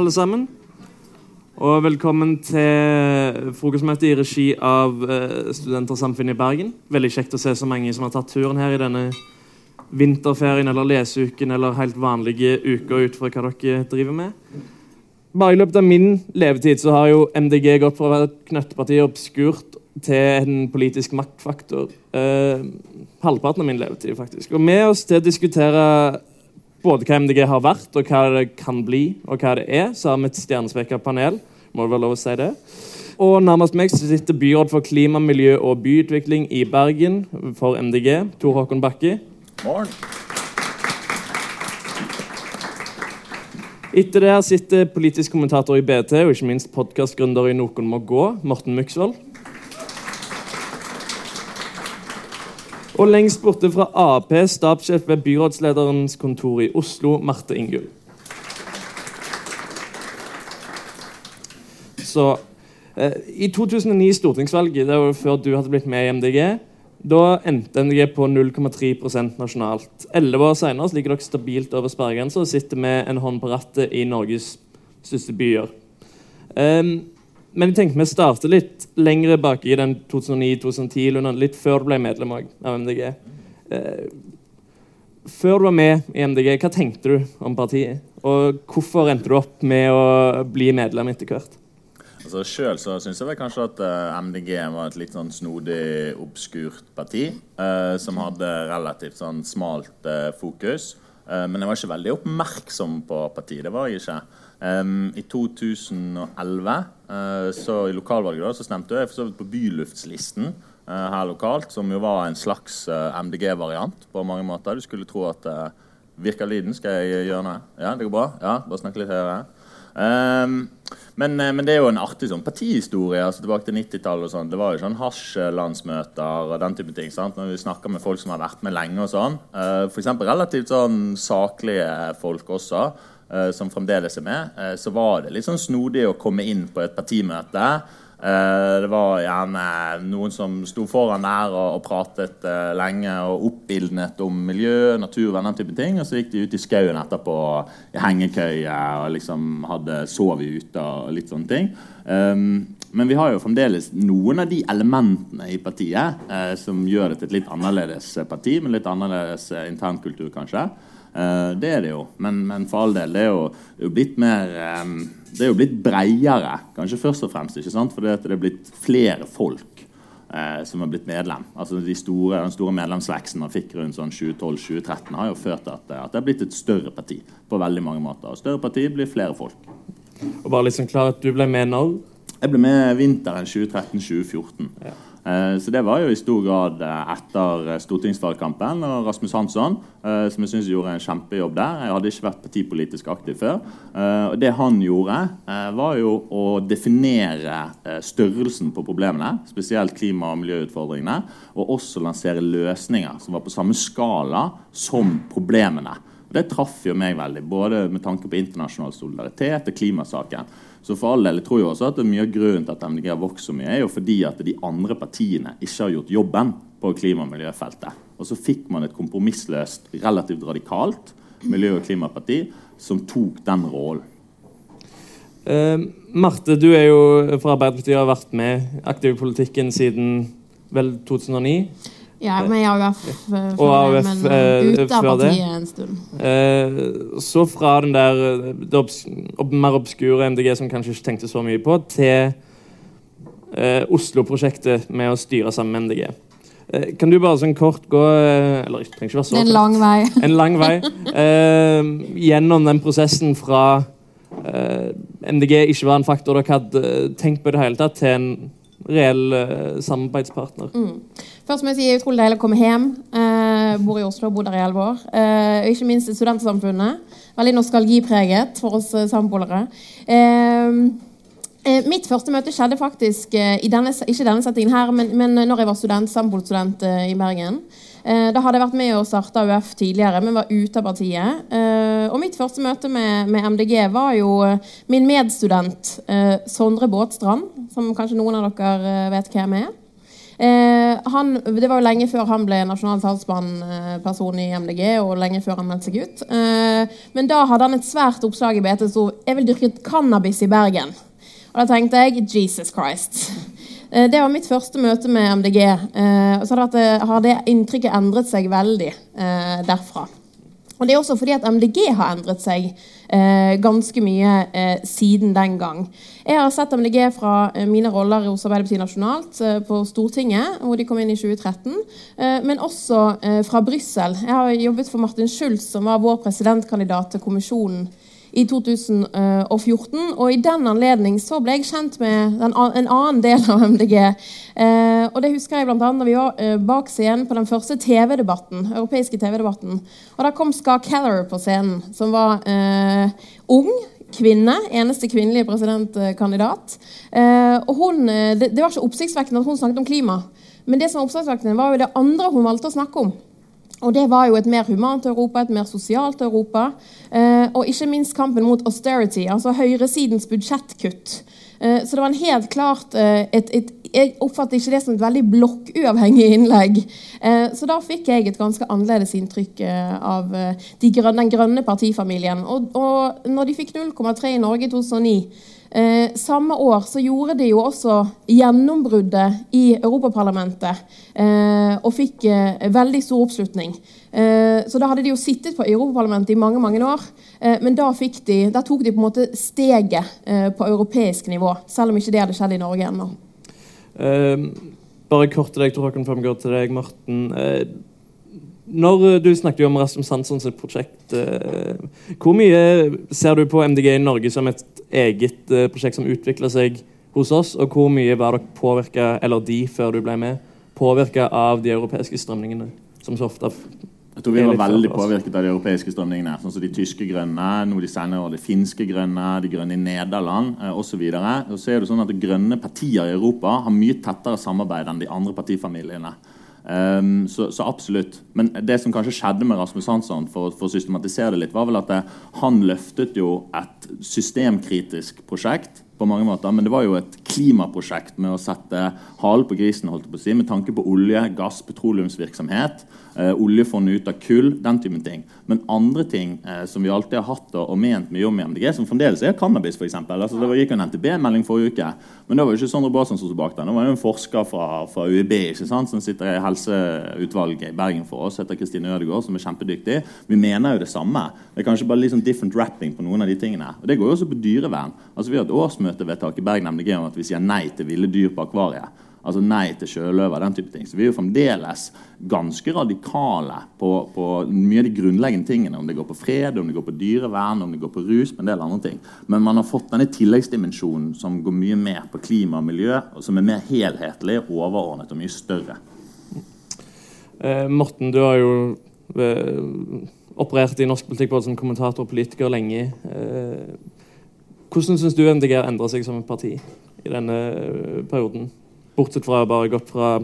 alle sammen. Og velkommen til frokostmøte i regi av uh, Studentersamfunnet i Bergen. Veldig kjekt å se så mange som har tatt turen her i denne vinterferien eller leseuken eller helt vanlige uker ut fra hva dere driver med. Bare i løpet av min levetid så har jo MDG gått fra å være et knøtteparti obskurt til en politisk maktfaktor. Eh, halvparten av min levetid, faktisk. Og med oss til å diskutere både hva MDG har vært, og hva det kan bli, og hva det er, så har vi et stjernespekka panel. Må det være lov å si det. Og nærmest meg sitter byråd for klima, miljø og byutvikling i Bergen for MDG, Tor Håkon Bakke. Morgen. Etter det sitter politisk kommentator i BT og ikke minst podkastgründer i Noen må gå, Morten Myksvold. Og lengst borte fra Ap, stabssjef ved byrådslederens kontor i Oslo, Marte Ingull. Så eh, I 2009 stortingsvalget, det var før du hadde blitt med i MDG, da endte MDG på 0,3 nasjonalt. Elleve år senere ligger dere stabilt over sperregrensa og sitter med en hånd på rattet i Norges største byer. Um, men jeg tenkte vi starter litt lengre bak i den 2009-2010, litt før du ble medlem av MDG. Eh, før du var med i MDG, hva tenkte du om partiet? Og hvorfor endte du opp med å bli medlem etter hvert? Altså Sjøl syns jeg vel kanskje at eh, MDG var et litt sånn snodig, obskurt parti. Eh, som hadde relativt sånn smalt eh, fokus. men jeg var ikke veldig oppmerksom på partiet. Det var jeg ikke. Um, I 2011, uh, så i lokalvalget, da, så stemte jeg for så vidt på byluftslisten uh, her lokalt, som jo var en slags uh, eh, MDG-variant på mange måter. Du skulle tro at Virker lyden? Skal jeg gjøre noe? Ja, det går bra? Ja, bare snakke litt høyere. Um, men, men, det er jo en artig sånn partihistorie altså tilbake til 90-tallet. og sånn. Det var jo sånn hasjlandsmøter og den type ting. sant? Når vi snakker med folk som har vært med lenge og sånn. Uh, F.eks. relativt sånn saklige folk også. Eh, som fremdeles er med, eh, så var det litt sånn snodig å komme inn på et partimøte. Eh, det var gjerne noen som sto foran der og, pratet lenge og oppildnet om miljø, natur og den type ting. Og så gikk de ut i skauen etterpå i hengekøye og liksom hadde sovet ute og litt sånne ting. Um, men vi har jo fremdeles noen av de elementene i partiet som gjør det til et litt annerledes parti, med litt annerledes internkultur, kanskje. Uh, det er det jo, men, men, for all del. Det er jo, det er jo blitt mer Det er jo blitt breiere, kanskje først og fremst. ikke sant? Fordi det er blitt flere folk uh, som har blitt medlem. Altså de store, Den store medlemsveksten man fikk rundt sånn 2012-2013, har jo ført til at, at, det har blitt et større parti på veldig mange måter. Og større parti blir flere folk. Og bare liksom klar at Du ble med når? Jeg ble med vinteren 2013-2014. Ja. Eh, så det var jo i stor grad eh, etter eh, stortingsvalgkampen og Rasmus Hansson, som jeg syns gjorde en kjempejobb der. Jeg hadde ikke vært partipolitisk aktiv før. Og det han gjorde, var jo å definere størrelsen på problemene, spesielt klima- og miljøutfordringene, og også lansere løsninger som var på samme skala som problemene. Det traff jo meg veldig, både med tanke på internasjonal solidaritet og klimasaken. Så for all del, jeg tror jo også at det er Mye av grunnen til at MDG har vokst så mye, er jo fordi at de andre partiene ikke har gjort jobben på klima- og miljøfeltet. Og så fikk man et kompromissløst, relativt radikalt miljø- og klimaparti som tok den rollen. Uh, Marte, du er jo fra Arbeiderpartiet og har vært med aktiv i politikken siden vel 2009. Ja, med AUF. Eh, og AUF men uh, ute av partiet en stund. Uh, så fra den der det obs mer obskure MDG som kanskje ikke tenkte så mye på, til eh, Oslo-prosjektet med å styre sammen med MDG. Kan du bare sånn kort gå Eller det trenger ikke være så En lang vei. en lang vei gjennom den prosessen fra MDG ikke var en faktor dere hadde tenkt på i det hele tatt, til en reell samarbeidspartner. Mm. Først må jeg si jeg er utrolig deilig å komme hjem. Eh, bor i Oslo, bor der i elleve år. Uh, ikke minst i Studentsamfunnet. Veldig nostalgipreget for oss samboere. mitt første møte skjedde faktisk i denne, ikke denne settingen her, men, men når jeg var student, samboerstudent i Bergen. Eh, da hadde jeg vært med og starta UF tidligere, men var ute av partiet. Eh, og mitt første møte med, med MDG var jo eh, min medstudent Sondre Båtstrand, som kanskje noen av dere vet hvem er. Eh, han, det var jo lenge før han ble nasjonal talsmannsperson i MDG, og lenge før han meldte seg ut. Eh, men da hadde han et svært oppslag i BT som 'Jeg vil dyrke cannabis i Bergen'. Og da tenkte jeg 'Jesus Christ'. Eh, det var mitt første møte med MDG. Eh, så har det inntrykket endret seg veldig derfra. Og det er også fordi at MDG har endret seg eh, ganske mye eh, siden den gang. Jeg har sett MDG fra eh, mine roller hos Arbeiderpartiet nasjonalt eh, på Stortinget, hvor de kom inn i 2013, eh, men også eh, fra Brussel. Jeg har jobbet for Martin Schulz, som var vår presidentkandidat til kommisjonen i 2014. Og i den anledning så ble jeg kjent med den, en annen del av MDG. Eh, og det husker jeg bl.a. da vi var eh, bak scenen på den første TV-debatten. europeiske TV-debatten. Og da kom Ska Keller på scenen, som var eh, ung. Kvinne, Eneste kvinnelige presidentkandidat. Eh, og hun, eh, det, det var ikke oppsiktsvekkende at hun snakket om klima. Men det som var oppsiktsvekkende var jo det andre hun valgte å snakke om. Og det var jo et mer humant Europa, et mer sosialt Europa. Eh, og ikke minst kampen mot austerity, altså høyresidens budsjettkutt. Eh, så det var en helt klart eh, et, et, Jeg oppfatter ikke det som et veldig blokkuavhengig innlegg. Så da fikk jeg et ganske annerledes inntrykk av de grønne, den grønne partifamilien. Og, og når de fikk 0,3 i Norge i 2009 Eh, samme år så gjorde de jo også gjennombruddet i Europaparlamentet eh, og fikk eh, veldig stor oppslutning. Eh, så da hadde de jo sittet på Europaparlamentet i mange mange år, eh, men da, de, da, tok de på en måte steget eh, på europeisk nivå, selv om ikke det hadde skjedd i Norge ennå. bare kort til deg, Tor Håkon, går til deg, Morten. Når eh, Du snakket jo om Rasmus Hanssons prosjekt. Eh, hvor mye ser du på MDG i Norge som et eget eh, prosjekt som utvikler seg hos oss, og hvor mye var dere påvirka, eller de før du ble med, påvirka av de europeiske strømningene? Som så ofte jeg tror vi var veldig påvirket av de europeiske strømningene. sånn som De tyske grønne, nå de senere år de finske grønne, de grønne i Nederland osv. Så, så er det sånn at grønne partier i Europa har mye tettere samarbeid enn de andre partifamiliene. Um, så, så, absolutt. Men det som kanskje skjedde med Rasmus Hansson, for, for, å systematisere det litt, var vel at det, han løftet jo et systemkritisk prosjekt på mange måter, men det var jo et klimaprosjekt med å sette halen på grisen holdt på å si, med tanke på olje, gass, petroleumsvirksomhet eh, oljefondet ut av kull, den typen ting. Men andre ting eh, som vi alltid har hatt og ment mye om i MDG, som fremdeles er cannabis, f.eks. Altså, det gikk en NTB-melding forrige uke, men det var jo ikke Sondre Basen som sto bak den. Det var jo en forsker fra, fra UiB ikke sant, som sitter i helseutvalget i Bergen for oss, heter Kristine Ødegaard, som er kjempedyktig. Vi mener jo det samme. Det er kanskje bare litt sånn different wrapping på noen av de tingene. Og Det går jo også på dyrevern. Altså, Vi har et årsmøtevedtak i Bergen MDG om at vi sier nei til ville dyr på akvariet. Altså nei til sjøløver, den type ting. Så vi er jo fremdeles ganske radikale på, på, mye av de grunnleggende tingene. Om det går på fred, om det går på dyrevern, om det går på rus, med en del andre ting. Men man har fått denne tilleggsdimensjonen som går mye mer på klima og miljø, og som er mer helhetlig, overordnet og mye større. Eh, Morten, du har jo eh, operert i norsk politikk både som kommentator og politiker lenge. Eh, hvordan syns du MDG har endra seg som et parti i denne eh, perioden? Bortsett fra bare gått fra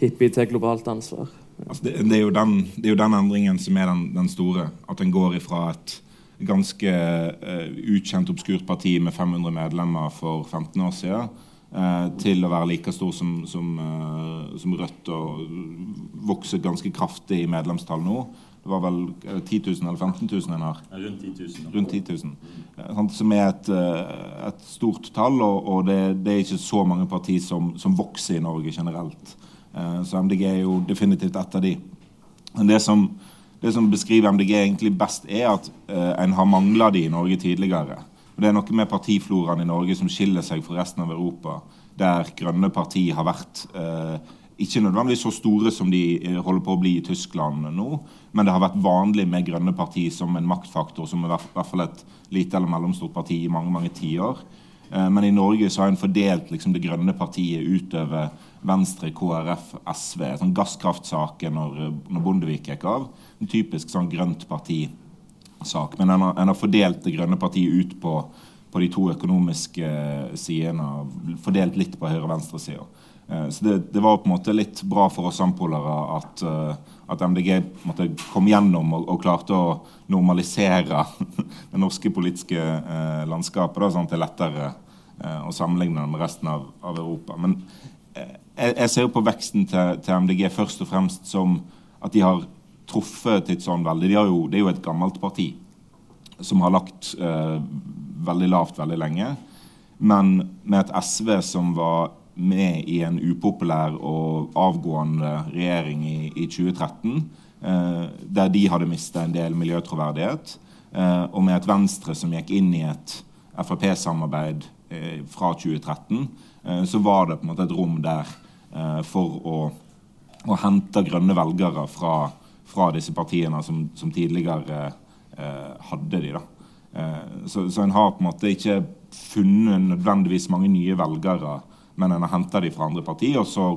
hippie til globalt ansvar. Altså det, det, er den, det, er jo den, endringen som er den, den store. At en går ifra et ganske uh, ukjent, obskurt parti med 500 medlemmer for 15 år siden uh, til å være like stor som, som, uh, som Rødt og vokse ganske kraftig i medlemstall nå. Det var vel 10 000 eller 15 000 en har? Rundt 10 000. Rundt 10 000. Som er et, eh, et stort tall, og, og det, det, er ikke så mange partier som, som, vokser i Norge generelt. Eh, så MDG er jo definitivt et av de. Men det som, det som beskriver MDG egentlig best, er at en har mangla de i Norge tidligere. Og Det er noe med partifloraen i Norge som skiller seg fra resten av Europa, der grønne partier har vært uh, ikke nødvendigvis så store som de eh, holder på å bli i Tyskland nå, men det har vært vanlig med grønne parti som en maktfaktor, som i hvert fall et lite eller mellomstort parti i mange mange tiår. Eh, men i Norge så har en fordelt liksom, det grønne partiet utover Venstre, KrF, SV. Sånn Gasskraftsaken når, når Bondevik gikk av. En typisk sånn grønt parti-sak. Men en har, en har, fordelt det grønne partiet ut på, på de to økonomiske sidene. Fordelt litt på høyre- og venstresida. Eh, så det, det, var på en måte litt bra for oss sampolere at, eh, at MDG kom gjennom og, og, klarte å normalisere det norske politiske eh, landskapet. Da, sånn at det er lettere eh, å sammenligne med resten av, av Europa. Men eh, jeg, ser jo på veksten til, til, MDG først og fremst som at de har truffet tidsånden veldig. De jo, det er jo et gammelt parti som har lagt eh, veldig lavt veldig lenge. Men med et SV som var med i en upopulær og avgående regjering i, i 2013, eh, der de hadde mista en del miljøtroverdighet, eh, og med et Venstre som gikk inn i et Frp-samarbeid eh, fra 2013, eh, så var det på en måte et rom der eh, for å, å, hente grønne velgere fra, fra disse partiene som, som tidligere eh, hadde de. da. Så, så en har på en måte ikke funnet nødvendigvis mange nye velgere men en har henta de fra andre partier. Og så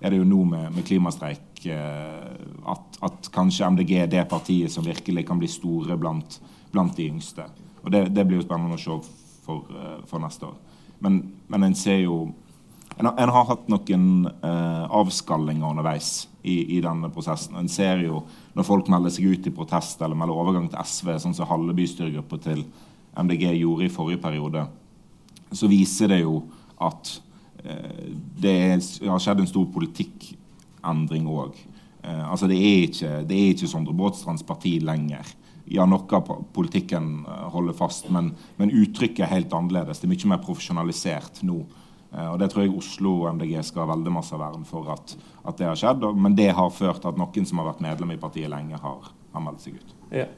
er det jo nå med, med klimastreik eh, at, at, kanskje MDG er det partiet som virkelig kan bli store blant, blant de yngste. Og det, det, blir jo spennende å se for, uh, for neste år. Men, men, en ser jo En en har hatt noen eh, avskallinger underveis i, i, denne prosessen. En ser jo når folk melder seg ut i protest eller melder overgang til SV, sånn som halve bystyregruppa til MDG gjorde i forrige periode, så viser det jo at Eh, det har skjedd en stor politikkendring òg. Eh, altså det er ikke, ikke Sondre Båtstrands parti lenger. Ja, noe av politikken eh, holder fast, men, men, uttrykket er helt annerledes. Det er mye mer profesjonalisert nå. Og Det tror jeg Oslo og MDG skal ha veldig masse vern for at, at, det har skjedd. Men det har ført til at noen som har vært medlem i partiet lenge, har, har meldt seg ut. Ja.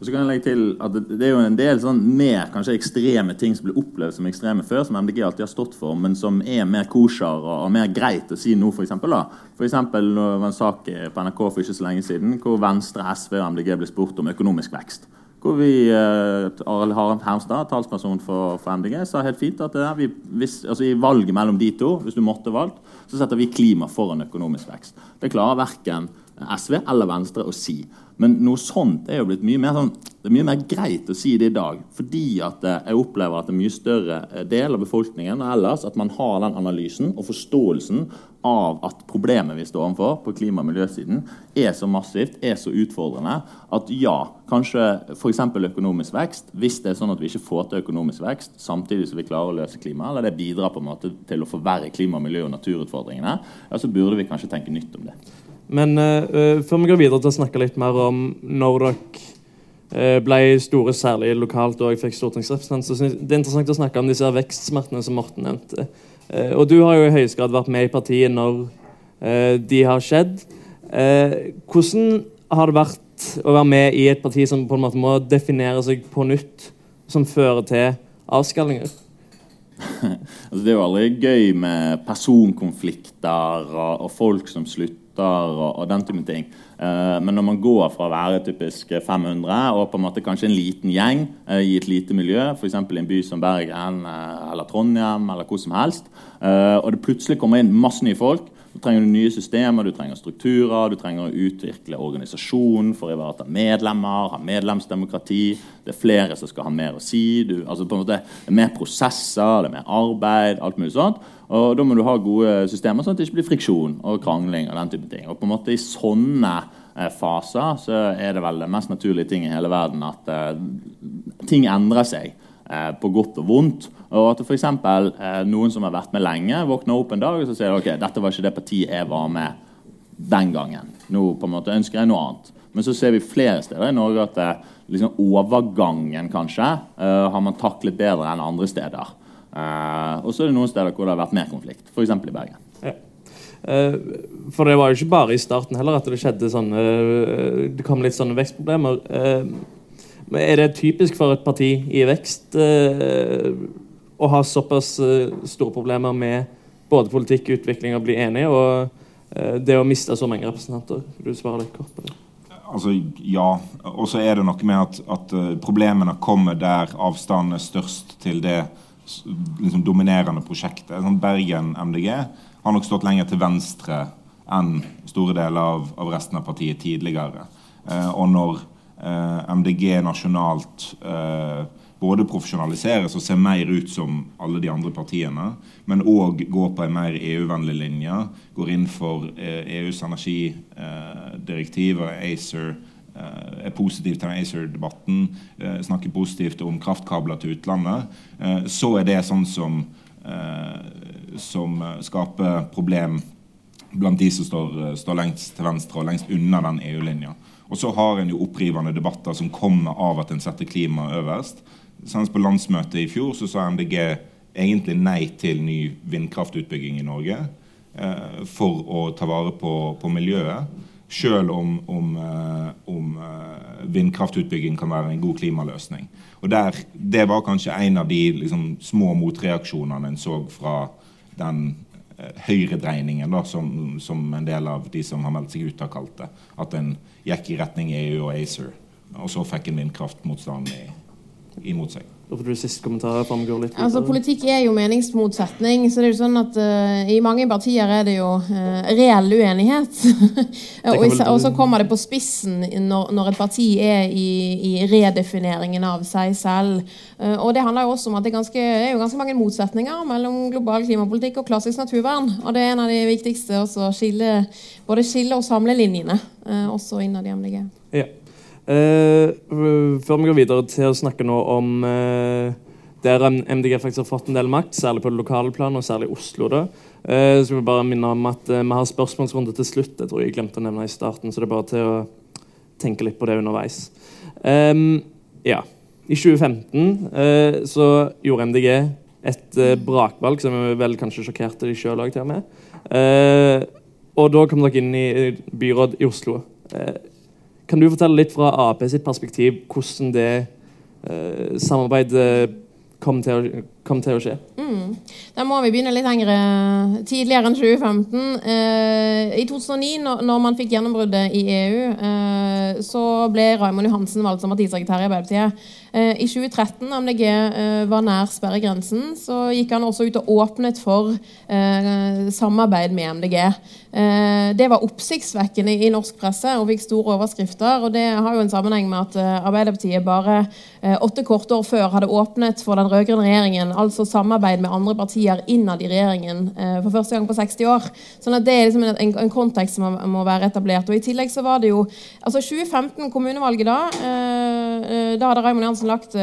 Og så kan jeg legge til at Det er jo en del sånn mer kanskje ekstreme ting som blir opplevd som ekstreme før, som MDG alltid har stått for, men som er mer kosher og, og mer greit å si nå, f.eks. F.eks. det var en sak på NRK for ikke så lenge siden hvor Venstre, SV og MDG ble spurt om økonomisk vekst. Hvor vi, eh, Arild Hermstad, talsperson for, for, MDG, sa helt fint at vi, hvis, altså i valget mellom de to, hvis du måtte valgt, så setter vi klima foran økonomisk vekst. Det klarer verken SV eller Venstre å si. Men noe sånt er jo blitt mye mer, sånn, det er mye mer greit å si det i dag. Fordi at eh, jeg opplever at en mye større eh, del av befolkningen og ellers at man har den analysen og forståelsen av at problemet vi står overfor på klima- og miljøsiden, er så massivt, er så utfordrende, at ja, kanskje f.eks. økonomisk vekst, hvis det er sånn at vi ikke får til økonomisk vekst samtidig som vi klarer å løse klima, eller det bidrar på en måte til å forverre klima-, miljø- og naturutfordringene, ja, så burde vi kanskje tenke nytt om det. Men uh, før vi går videre til å snakke litt mer om når dere uh, ble store, særlig lokalt, og jeg fikk stortingsrepresentant, så synes det er interessant å snakke om disse vekstsmertene som Morten nevnte. Og du har jo i høyeste grad vært med i partiet når de har skjedd. hvordan har det vært å være med i et parti som på en måte må definere seg på nytt, som fører til avskallinger? altså, det er jo aldri gøy med personkonflikter og, og folk som slutter og, og, den type ting. Uh, men når man går fra å være typisk 500 og på en måte kanskje en liten gjeng uh, i et lite miljø, f.eks. i en by som Bergen uh, eller Trondheim eller hvor som helst, og det plutselig kommer inn masse nye folk du trenger nye systemer, du trenger strukturer, du trenger å utvikle organisasjonen for å ivareta medlemmer, ha medlemsdemokrati. Det er flere som skal ha mer å si. Du, altså på en måte, det er mer prosesser, det er mer arbeid. alt mulig sånt. Og Da må du ha gode systemer, sånn at det ikke blir friksjon og krangling. og den type ting. Og på en måte I sånne eh, faser så er det vel den mest naturlige ting i hele verden at eh, ting endrer seg eh, på godt og vondt. Og at f.eks. Eh, noen som har vært med lenge, våkner opp en dag og så sier ok, dette var ikke det partiet jeg var med den gangen. Nå på en måte ønsker jeg noe annet. Men så ser vi flere steder i Norge at eh, liksom overgangen kanskje har man taklet bedre enn andre steder. Uh, og så er det noen steder hvor det har vært mer konflikt, f.eks. i Bergen. Ja. Uh, for det var jo ikke bare i starten heller at det skjedde sånne uh, Det kom litt sånne vekstproblemer. er det typisk for et parti i vekst å ha såpass store problemer med både politikk, utvikling og bli enige, og det å miste så mange representanter? Vil du svare litt kort på det? Altså, ja. Og så er det noe med at, at problemene kommer der avstanden er størst til det liksom, dominerende prosjektet. Sånn Bergen MDG har nok stått lenger til venstre enn store deler av, av resten av partiet tidligere. Eh, og når eh, MDG nasjonalt eh, både profesjonaliseres og ser mer ut som alle de andre partiene, men òg går på en mer EU-vennlig linje, går inn for EUs eh, e energidirektiv og ACER Eh, er positiv til ACER-debatten, eh, snakker positivt om kraftkabler til utlandet, eh, så er det sånn som som skaper problem blant de som står, står, lengst til venstre og lengst unna den EU-linja. Og så har en jo opprivende debatter som kommer av at en setter klima øverst. Senest på landsmøtet i fjor så sa MDG egentlig nei til ny vindkraftutbygging i Norge eh, for å ta vare på, på miljøet. Selv om, om, eh, om eh, vindkraftutbygging kan være en god klimaløsning. Og der, Det var kanskje en av de liksom, små motreaksjonene en så fra den eh, høyredreiningen da, som, som, en del av de som har meldt seg ut, har kalt det. At en gikk i retning EU og ACER. Og så fikk en vindkraftmotstand imot seg. Får du siste kommentar framgår litt. Altså, politikk er jo meningsmotsetning. så det er jo sånn at uh, I mange partier er det jo uh, reell uenighet. og, vel... og, så kommer det på spissen når, når et parti er i, i, redefineringen av seg selv. Uh, og det handler jo også om at det er, ganske, er jo ganske mange motsetninger mellom global klimapolitikk og klassisk naturvern. Og det er en av de viktigste å skille, både skille og samle linjene, også innad i MDG. Ja. Uh, før vi går videre til å snakke nå om uh, der MDG faktisk har fått en del makt, særlig på det lokale plan, og særlig Oslo. da. Uh, så vil jeg bare minne om at Vi har spørsmålsrunde til slutt. Jeg tror jeg glemte å nevne i starten, så det er bare til å tenke litt på det underveis. Ja. I 2015 så gjorde MDG et brakvalg som vel kanskje sjokkerte de sjøl òg, til og med. og da kom dere inn i byråd i Oslo. Kan du fortelle litt fra Ap sitt perspektiv hvordan det eh, samarbeidet kom til, å, kom til å skje? Mm. Da må vi begynne litt lengre tidligere enn 2015. Eh, I 2009, når, man fikk gjennombruddet i EU, eh, så ble Raymond Johansen valgt som partisekretær i Arbeiderpartiet. Eh, I 2013, MDG eh, var nær sperregrensen, så gikk han også ut og åpnet for eh, samarbeid med MDG. Eh, det var oppsiktsvekkende i norsk presse og fikk store overskrifter. og Det har jo en sammenheng med at eh, Arbeiderpartiet bare åtte korte år før hadde åpnet for den rød-grønne regjeringen, altså samarbeid med andre partier innad i regjeringen for første gang på 60 år. Sånn at Det er liksom en, en kontekst som må være etablert. og I tillegg så var det jo altså 2015, kommunevalget da, da hadde Raymond Jansen lagt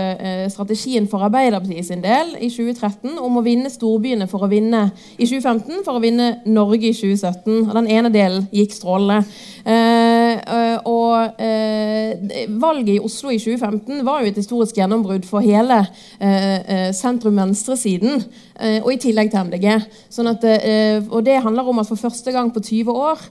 strategien for Arbeiderpartiet sin del i 2013 om å vinne storbyene for å vinne i 2015 for å vinne Norge i 2017 og den ene delen gikk strålende. Eh, eh, og eh, valget i Oslo i 2015 var jo et historisk gjennombrudd for hele sentrum-venstresiden, og i tillegg til MDG. Sånn at, og det handler om at for første gang på 20 år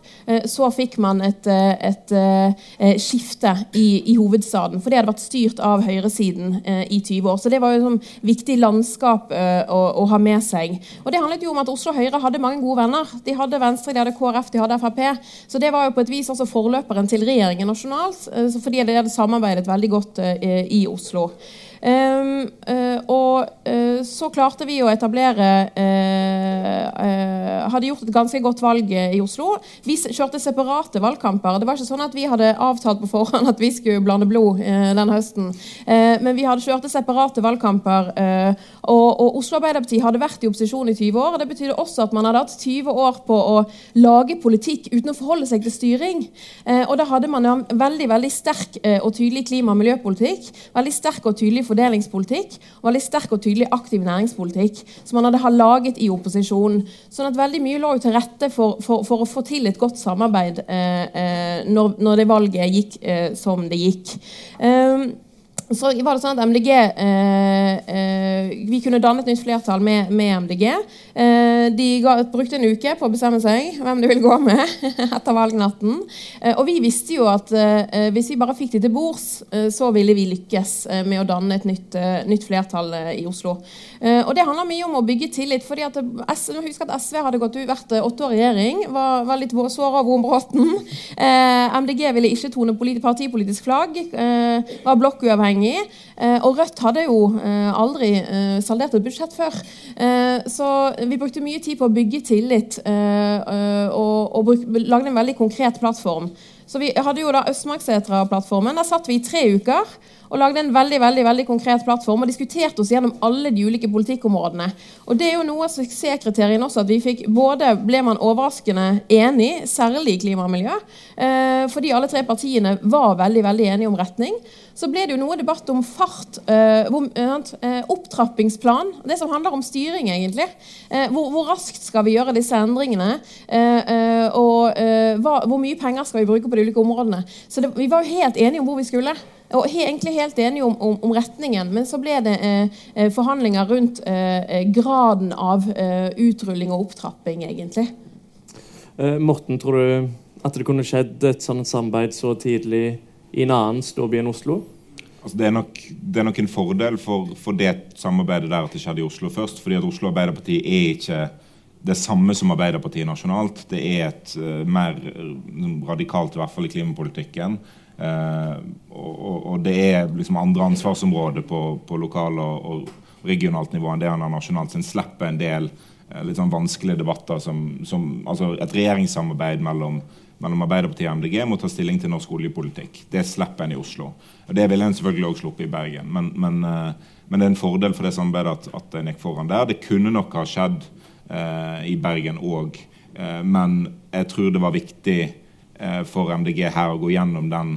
så fikk man et, et, et skifte i, i, hovedstaden. For det hadde vært styrt av høyresiden i 20 år. Så det var jo et sånn viktig landskap å, å, ha med seg. Og det handlet jo om at Oslo Høyre hadde mange gode venner. De hadde Venstre, de hadde KrF, de hadde Frp. Så det var jo på et vis også også forløperen til regjeringen nasjonalt, eh, fordi de hadde samarbeidet veldig godt eh, i Oslo. Um, uh, og uh, så klarte vi å etablere uh, Hadde gjort et ganske godt valg i Oslo. Vi kjørte separate valgkamper. Det var ikke sånn at vi hadde avtalt på forhånd at vi skulle blande blod den høsten. men vi hadde kjørte separate valgkamper. Og, og, Oslo Arbeiderparti hadde vært i opposisjon i 20 år. og Det betydde også at man hadde hatt 20 år på å lage politikk uten å forholde seg til styring. og da hadde man en veldig, veldig sterk og tydelig klima- og miljøpolitikk. Veldig sterk og tydelig fordelingspolitikk og veldig sterk og tydelig aktiv næringspolitikk som han hadde laget i opposisjon. Sånn at veldig mye lå til rette for, for, for å få til et godt samarbeid eh, eh, når, når, det valget gikk eh, som det gikk. Um, så var det sånn at MDG eh, eh, Vi kunne danne et nytt flertall med, med MDG. Eh, de ga, brukte en uke på å bestemme seg hvem de ville gå med etter valgnatten. Eh, og vi visste jo at eh, hvis vi bare fikk de til bords, eh, så ville vi lykkes med å danne et nytt, nytt flertall i Oslo. Og det handler mye om å bygge tillit. fordi at Husk at SV hadde gått ut, vært åtte år i regjering, var, var litt såra av Eh, MDG ville ikke tone partipolitisk flagg, var blokkuavhengig uavhengig. Eh, og Rødt hadde jo eh, aldri eh, saldert et budsjett før. Så vi brukte mye tid på å bygge tillit og, og lagde en veldig konkret plattform Så vi hadde jo da Østmarksetra-plattformen. Der satt vi i tre uker og lagde en veldig veldig, veldig konkret plattform og diskuterte oss gjennom alle de ulike politikkområdene. Og Det er jo noe av suksesskriteriene også, at vi fikk både ble man overraskende enig, særlig i klima og miljø, eh, fordi alle tre partiene var veldig veldig enige om retning. Så ble det jo noe debatt om fart, eh, hvor, eh, opptrappingsplan, det som handler om styring, egentlig. Eh, hvor, hvor, raskt skal vi gjøre disse endringene? Eh, eh, og hva, hvor mye penger skal vi bruke på de ulike områdene? Så det, vi var jo helt enige om hvor vi skulle. Og er egentlig helt enige om, om, om, retningen, men så ble det eh, eh, forhandlinger rundt eh, eh, graden av eh, utrulling og opptrapping, egentlig. Eh, Morten, tror du at det kunne skjedd et sånt samarbeid så tidlig i en annen storby enn Oslo? Altså det, er nok, det, er nok, en fordel for, for, det samarbeidet der at det skjedde i Oslo først. fordi at Oslo Arbeiderparti er ikke det samme som Arbeiderpartiet nasjonalt. Det er et uh, mer radikalt, i hvert fall i klimapolitikken. Uh, og, og, det er liksom andre ansvarsområder på, på lokal og, og, regionalt nivå enn det han har nasjonalt. Så en slipper en del uh, litt sånn vanskelige debatter som, som altså et regjeringssamarbeid mellom, mellom Arbeiderpartiet og MDG må ta stilling til norsk oljepolitikk. Det slipper en i Oslo. Og Det ville en selvfølgelig også sluppet i Bergen. Men, men, uh, men, det er en fordel for det samarbeidet at, at en gikk foran der. Det kunne nok ha skjedd i Bergen òg, men jeg tror det var viktig for MDG her å gå gjennom den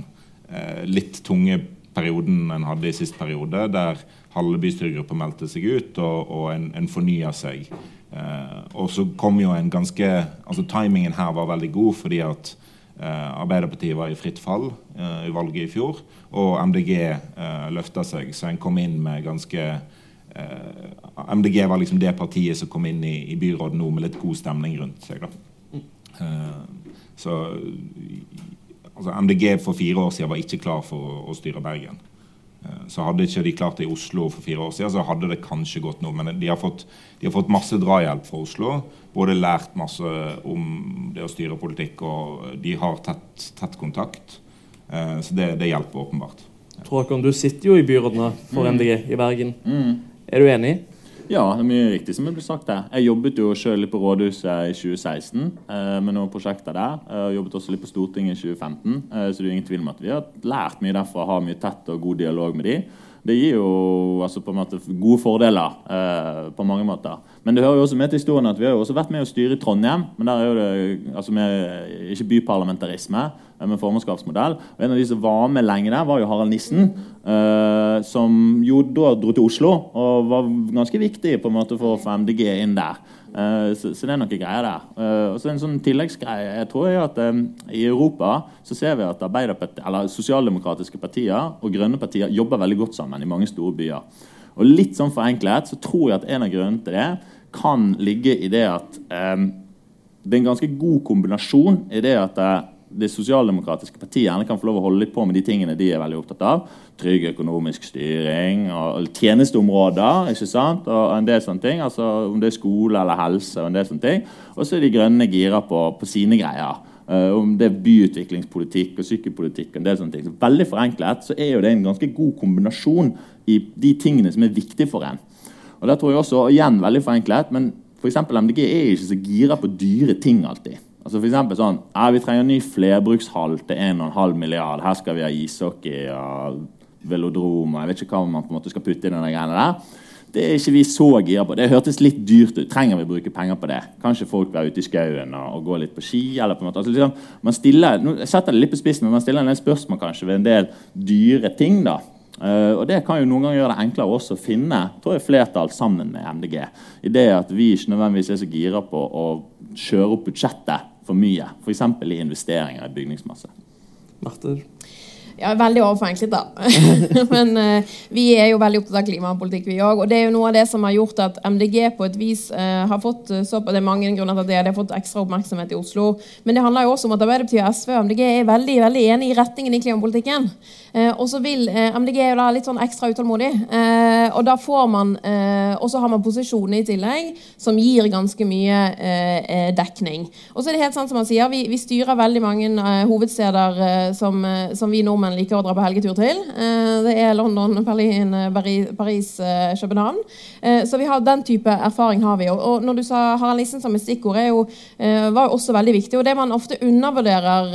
Eh, litt tunge perioden en hadde i sist periode, der halve bystyregruppa meldte seg ut, og, og en, en fornya seg. Eh, og så kom jo en ganske altså Timingen her var veldig god fordi at eh, Arbeiderpartiet var i fritt fall eh, i valget i fjor, og MDG eh, løfta seg, så en kom inn med ganske eh, MDG var liksom det partiet som kom inn i, i byrådet nå med litt god stemning rundt seg. da. Så altså MDG for fire år siden var ikke klar for å, å styre Bergen. Eh, så hadde ikke de klart det i Oslo for fire år siden, så hadde det kanskje gått noe. Men de har fått, de har fått masse drahjelp fra Oslo. Både lært masse om det å styre politikk, og de har tett, tett kontakt. Eh, så det, det hjelper åpenbart. Tråkon, du sitter jo i byrådene for MDG mm. i Bergen. Mm. Er du enig? Ja, det er mye riktig som det ble sagt der. Jeg jobbet jo litt på rådhuset i 2016 eh, med noen prosjekter der. Jeg jobbet også litt på Stortinget i 2015, eh, så det er ingen tvil om at vi har lært mye derfra å ha mye tett og god dialog med de. Det gir jo altså, på en måte gode fordeler eh, på mange måter. Men det hører jo også med til historien at vi har jo også vært med å styre i Trondheim. Men der er jo det altså med, ikke byparlamentarisme, med formannskapsmodell. Og En av de som var med lenge der, var jo Harald Nissen. Uh, som jo da dro til Oslo og var ganske viktig på en måte for å få MDG inn der. Uh, så, så, det er noen greier der. Uh, og så En sånn tilleggsgreie jeg tror jeg at um, I Europa så ser vi at eller sosialdemokratiske partier og grønne partier jobber veldig godt sammen i mange store byer. Og Litt sånn forenklet så tror jeg at en av grunnene til det kan ligge i det at eh, det er en ganske god kombinasjon i det at det sosialdemokratiske partiet gjerne kan få lov å holde litt på med de tingene de er veldig opptatt av. Trygg økonomisk styring og tjenesteområder ikke sant? og en del sånne ting. altså Om det er skole eller helse. Og en del sånne ting. Og så er de grønne gira på, på sine greier. Uh, om det er byutviklingspolitikk og sykepolitikk, og en del sånne ting. Så veldig forenklet så er jo det en ganske god kombinasjon i de tingene som er viktige for en. Og der tror jeg også, igjen veldig forenklet, men f.eks. MDG er ikke så gira på dyre ting alltid. Altså for sånn ja, Vi trenger en ny flerbrukshall til 1,5 milliard. Her skal vi ha ishockey og velodrom og jeg vet ikke hva man på en måte skal putte i denne greiene der. Det er ikke vi så gira på. Det hørtes litt dyrt ut. Trenger vi å bruke penger på det? Kanskje folk være ute i skauen og, og, gå litt på ski? eller på en måte. Altså, liksom, man stiller, jeg setter det litt på spissen, men man stiller en del spørsmål kanskje ved en del dyre ting. da. Uh, og Det kan jo noen ganger gjøre det enklere også å finne tror jeg, flertall sammen med MDG. I det at vi ikke nødvendigvis er så gira på å kjøre opp budsjettet for mye. F.eks. i investeringer i bygningsmasse. Marter? Ja, veldig overforenklet, da. Men uh, vi er jo veldig opptatt av klimapolitikk, vi òg. Og det er jo noe av det som har gjort at MDG på et vis uh, har fått uh, så, Det er mange grunner til at det, det har fått ekstra oppmerksomhet i Oslo. Men det handler jo også om at Arbeiderpartiet, SV og MDG er veldig veldig enige i retningen i klimapolitikken. og så vil MDG jo da litt sånn ekstra utålmodig. og da får man Og så har man posisjoner i tillegg som gir ganske mye dekning. Og så er det helt sant som han sier, vi, vi styrer veldig mange hovedsteder som, som vi nordmenn nordmenn liker å dra på helgetur til. Eh, det er London, Berlin, Paris, Paris København. Så vi har den type erfaring har vi. Og når du sa Harald Nissen som et stikkord, jo, var jo også veldig viktig. Og det man ofte undervurderer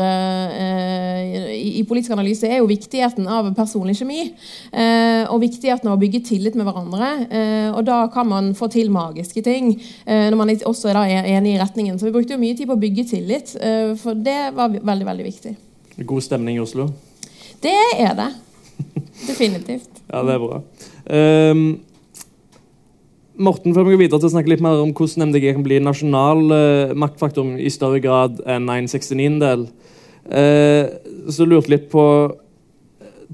i politisk analyse, er jo viktigheten av personlig kjemi. Og viktigheten av å bygge tillit med hverandre. Og da kan man få til magiske ting når man også er enig i retningen. Så vi brukte jo mye tid på å bygge tillit, for det var veldig, veldig viktig. God stemning i Oslo? Det er det. Definitivt. ja, det er bra. Um, Morten, før vi går videre til å snakke litt mer om hvordan MDG kan bli nasjonal uh, maktfaktor i større grad enn 969-del, uh, eh, så lurte litt på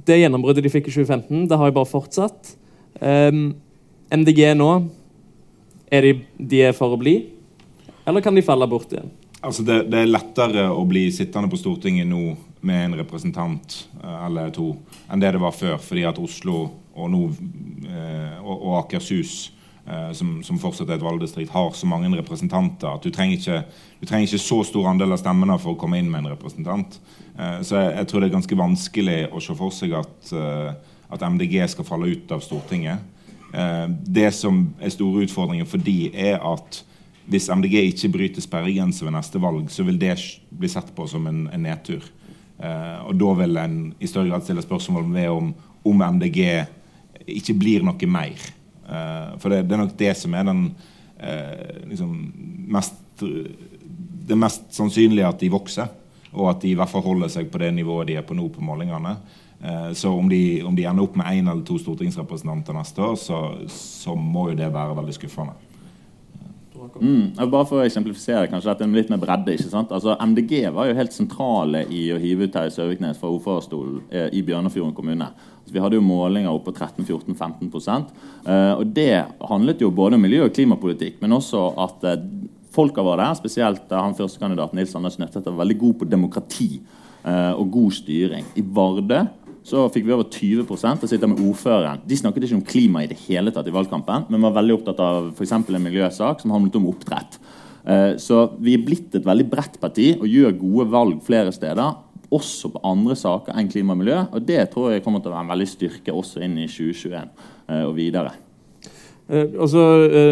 Det gjennombruddet de fikk i 2015, det har jo bare fortsatt. Um, MDG nå, er de, de er for å bli? Eller kan de falle bort igjen? Altså det, det, er lettere å bli sittende på Stortinget nå med en representant eh, eller to enn det det var før, fordi at Oslo og, nå, eh, og, Akershus, eh, som, som, fortsatt er et valgdistrikt, har så mange representanter at du trenger ikke, du trenger ikke så stor andel av stemmene for å komme inn med en representant. Så jeg, jeg tror det er ganske vanskelig å se for seg at, at MDG skal falle ut av Stortinget. Det som er store utfordringer for de er at hvis MDG ikke bryter sperregrense ved neste valg, så vil det bli sett på som en, en nedtur. Eh, og da vil en i større grad stille spørsmål ved om, om MDG ikke blir noe mer. Eh, for det, det, er nok det som er den eh, liksom mest Det mest sannsynlige at de vokser, og at de i hvert fall holder seg på det nivået de er på nå på målingene. Så om de, om de, ender opp med én eller to stortingsrepresentanter neste år, så, så må jo det være veldig skuffende. Mm, bare for å eksemplifisere kanskje dette litt mer bredde. ikke sant? Altså, MDG var jo helt sentrale i å hive ut Terje Søviknes fra ordførerstolen eh, i Bjørnafjorden kommune. Altså, vi hadde jo målinger opp på 13-14-15 eh, og Det handlet jo både om miljø- og klimapolitikk, men også at eh, folka var der. Spesielt eh, han førstekandidaten Nils Anders Nødtvedt var veldig god på demokrati eh, og god styring. I Vardø så fikk vi over 20% og sitter med ordføreren. De snakket ikke om klima i det hele tatt i valgkampen, men var veldig opptatt av f.eks. en miljøsak som handlet om oppdrett. Eh, så vi er blitt et veldig bredt parti og gjør gode valg flere steder. Også på andre saker enn klima og miljø. Og det tror jeg kommer til å være en veldig styrke også inn i 2021 eh, og videre. Eh, og så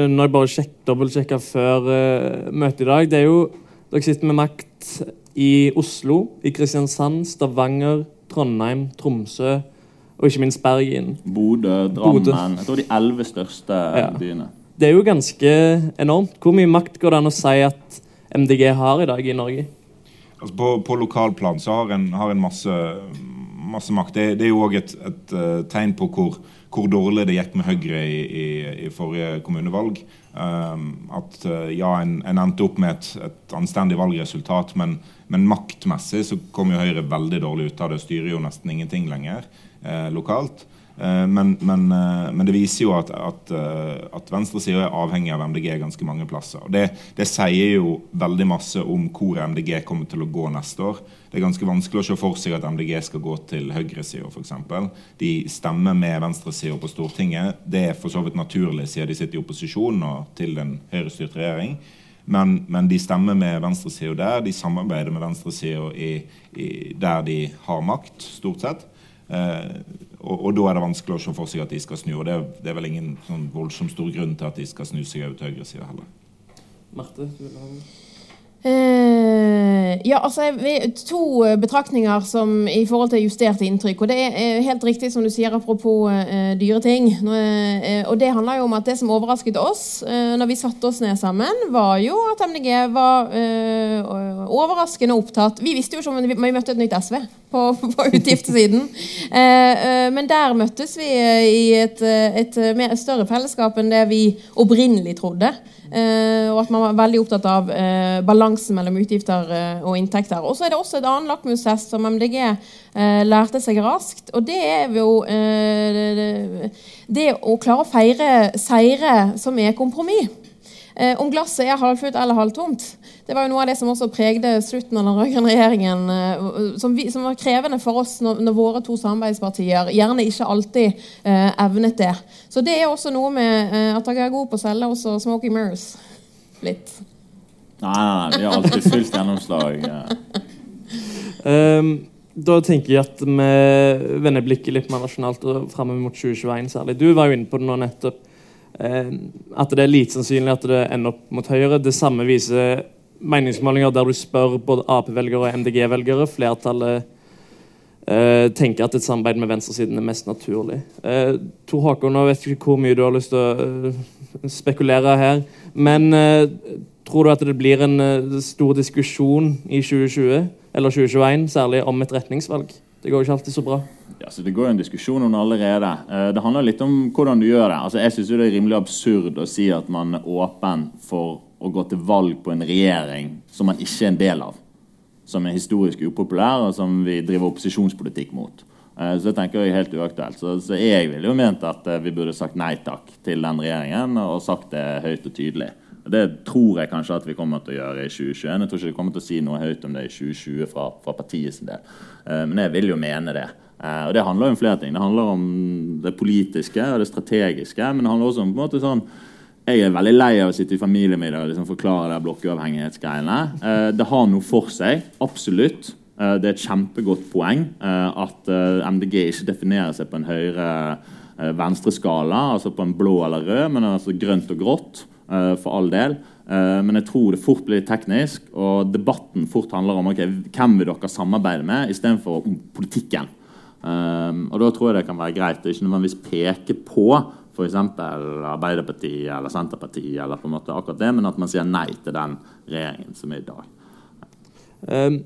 når jeg bare sjek, dobbeltsjekka før møtet i dag det er jo, Dere sitter med makt i Oslo, i Kristiansand, Stavanger, Trondheim, Tromsø og ikke minst Bergen. Bodø, Drammen. Jeg tror de elleve største ja. byene. Det er jo ganske enormt. Hvor mye makt går det an å si at MDG har i dag i Norge? Altså på, på lokalplan så har en, har en masse, masse, makt. Det, det er jo òg et, et uh, tegn på hvor, hvor, dårlig det gikk med Høyre i, i, i forrige kommunevalg. Um, at uh, ja, en, en, endte opp med et, et anstendig valgresultat, men men maktmessig så kom jo Høyre veldig dårlig ut av det. Styrer jo nesten ingenting lenger eh, lokalt. Eh, men, men, eh, men, det viser jo at, at, eh, at venstresida er avhengig av MDG ganske mange plasser. Og det, det, sier jo veldig masse om hvor MDG kommer til å gå neste år. Det er ganske vanskelig å se for seg at MDG skal gå til høyresida f.eks. De stemmer med venstresida på Stortinget. Det er for så vidt naturlig siden de sitter i opposisjon og til en høyrestyrt regjering. Men, men de stemmer med venstresida der. De samarbeider med venstresida der de har makt, stort sett. Eh, og, og, da er det vanskelig å se for seg at de skal snu. Og det, det er vel ingen sånn voldsomt stor grunn til at de skal snu seg over til høyresida heller. Marte, du vil ha Eh, ja, altså To betraktninger som i forhold til justerte inntrykk. og Det er helt riktig som du sier apropos eh, dyre ting. Nå, eh, og Det handler jo om at det som overrasket oss eh, når vi satte oss ned sammen, var jo at MDG var eh, overraskende opptatt Vi visste jo ikke om vi, vi møtte et nytt SV på, på utgiftssiden. Eh, men der møttes vi i et, et, et større fellesskap enn det vi opprinnelig trodde. Uh, og at man var veldig opptatt av uh, balansen mellom utgifter uh, og inntekter. Og så er det også et annet lakmustest som MDG lærte seg raskt. Og det er jo det, å klare å feire seire som er kompromiss. Eh, om glasset er halvfullt eller halvtomt. Det var jo noe av det som også pregde slutten av den rød-grønne regjeringen. Eh, som, vi, som, var krevende for oss når, når, våre to samarbeidspartier gjerne ikke alltid eh, evnet det. Så det er også noe med eh, at dere er gode på å selge også Smoky Mirrors. Litt. Nei, nei, nei, vi har alltid fullt gjennomslag. um, da tenker jeg at vi vender blikket litt mer nasjonalt og framover mot 2021 særlig. Du var jo inne på det nå nettopp. Um, at det er lite sannsynlig at det ender opp mot Høyre. Det samme viser meningsmålinger der du spør både Ap-velgere og MDG-velgere. Flertallet eh, tenker at et samarbeid med venstresiden er mest naturlig. Eh, Tor Håkon, nå vet ikke hvor mye du har lyst til å uh, spekulere her, men eh, tror du at det blir en uh, stor diskusjon i 2020 eller 2021, særlig om et retningsvalg? Det går ikke alltid så bra. Ja, så Det går jo en diskusjon om det allerede. Eh, det handler litt om hvordan du gjør det. Altså, jeg synes jo Det er rimelig absurd å si at man er åpen for å gå til valg på en regjering som man ikke er en del av. Som er historisk upopulær, og som vi driver opposisjonspolitikk mot. Eh, så det tenker jeg er helt uaktuelt. Så, så jeg ville jo ment at eh, vi burde sagt nei takk til den regjeringen, og sagt det høyt og tydelig. Det tror jeg kanskje at vi kommer til å gjøre i 2021. Jeg tror ikke vi kommer til å si noe høyt om det i 2020 fra, fra partiets del. Men jeg vil jo mene det. Og Det handler om flere ting. Det handler om det politiske og det strategiske. Men det handler også om på en måte sånn jeg er veldig lei av å sitte i familiemiddag og liksom forklare det blokkuavhengighetsgreiene. Eh, det har noe for seg. Absolutt. Eh, det er et kjempegodt poeng eh, at MDG ikke definerer seg på en høyre-venstre-skala, altså på en blå eller rød, men altså grønt og grått, for all del. Men jeg tror det fort blir teknisk, og debatten fort handler om okay, hvem vil dere samarbeide med, istedenfor politikken. og Da tror jeg det kan være greit å ikke nødvendigvis peke på f.eks. Arbeiderpartiet eller Senterpartiet, eller på en måte akkurat det, men at man sier nei til den regjeringen som er i dag. Um,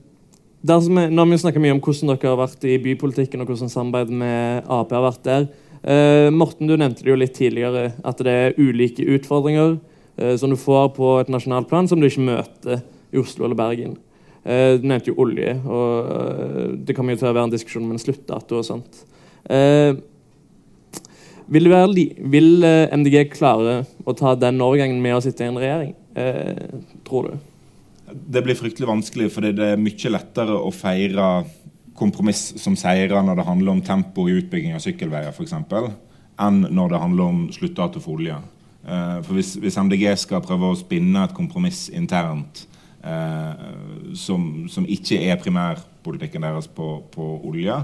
er, når vi snakker mye om hvordan dere har vært i bypolitikken og hvordan samarbeidet med Ap har vært der uh, Morten, du nevnte det jo litt tidligere, at det er ulike utfordringer uh, som du får på et nasjonalt plan, som du ikke møter i Oslo eller Bergen. Uh, du nevnte jo olje, og det kommer jo til å være en diskusjon om en sluttdato og sånt. Uh, vil, vil eh, MDG klare å ta den overgangen med å sitte i en regjering, eh, tror du? Det blir fryktelig vanskelig, fordi det er mye lettere å feire kompromiss som seirer når det handler om tempo i utbygging av sykkelveier f.eks., enn når det handler om sluttdato for olje. Eh, for hvis, hvis, MDG skal prøve å spinne et kompromiss internt eh, som, som, ikke er primærpolitikken deres på, på olje,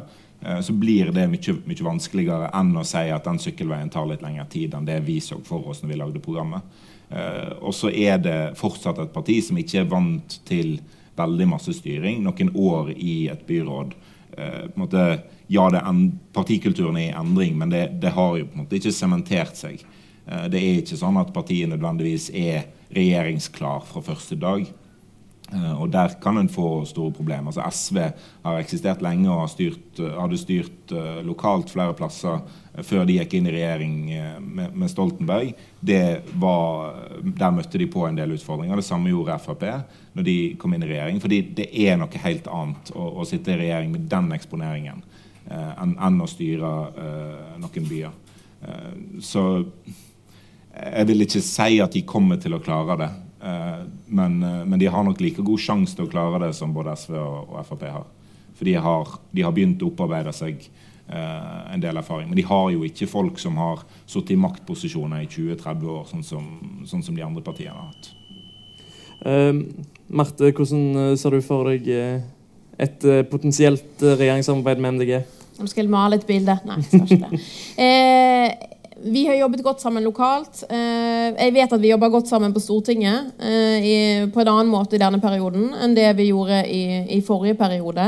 så blir det mye, mye, vanskeligere enn å si at den sykkelveien tar litt lengre tid enn det vi så for oss når vi lagde programmet. Eh, og så er det fortsatt et parti som ikke er vant til veldig masse styring. Noen år i et byråd. Eh, måte, ja, partikulturen er i endring, men det, det, har jo på en måte ikke sementert seg. Det er ikke sånn at partiet nødvendigvis er regjeringsklar fra første dag. Uh, og Der kan en få store problemer. Altså SV har eksistert lenge og styrt, uh, hadde styrt uh, lokalt flere plasser før de gikk inn i regjering med, med, Stoltenberg. Var, der møtte de på en del utfordringer. Det samme gjorde Frp når de kom inn i regjering. fordi det er noe helt annet å, å sitte i regjering med den eksponeringen enn å styre noen byer. så jeg vil ikke si at de kommer til å klare det. Eh, men, eh, men, de har nok like god sjanse til å klare det som både SV og, og Frp har. For de har, de har, begynt å opparbeide seg eh, en del erfaring. Men de har jo ikke folk som har sittet i maktposisjoner i 20-30 år, sånn som, sånn som, de andre partiene har hatt. Uh, Marte, hvordan ser du for deg et potensielt regjeringssamarbeid med MDG? Nå skal jeg male et bilde. Nei, jeg skal ikke det. Eh, vi har jobbet godt sammen lokalt. Eh, jeg vet at vi jobber godt sammen på Stortinget eh, på en annen måte i denne perioden enn det vi gjorde i, forrige periode.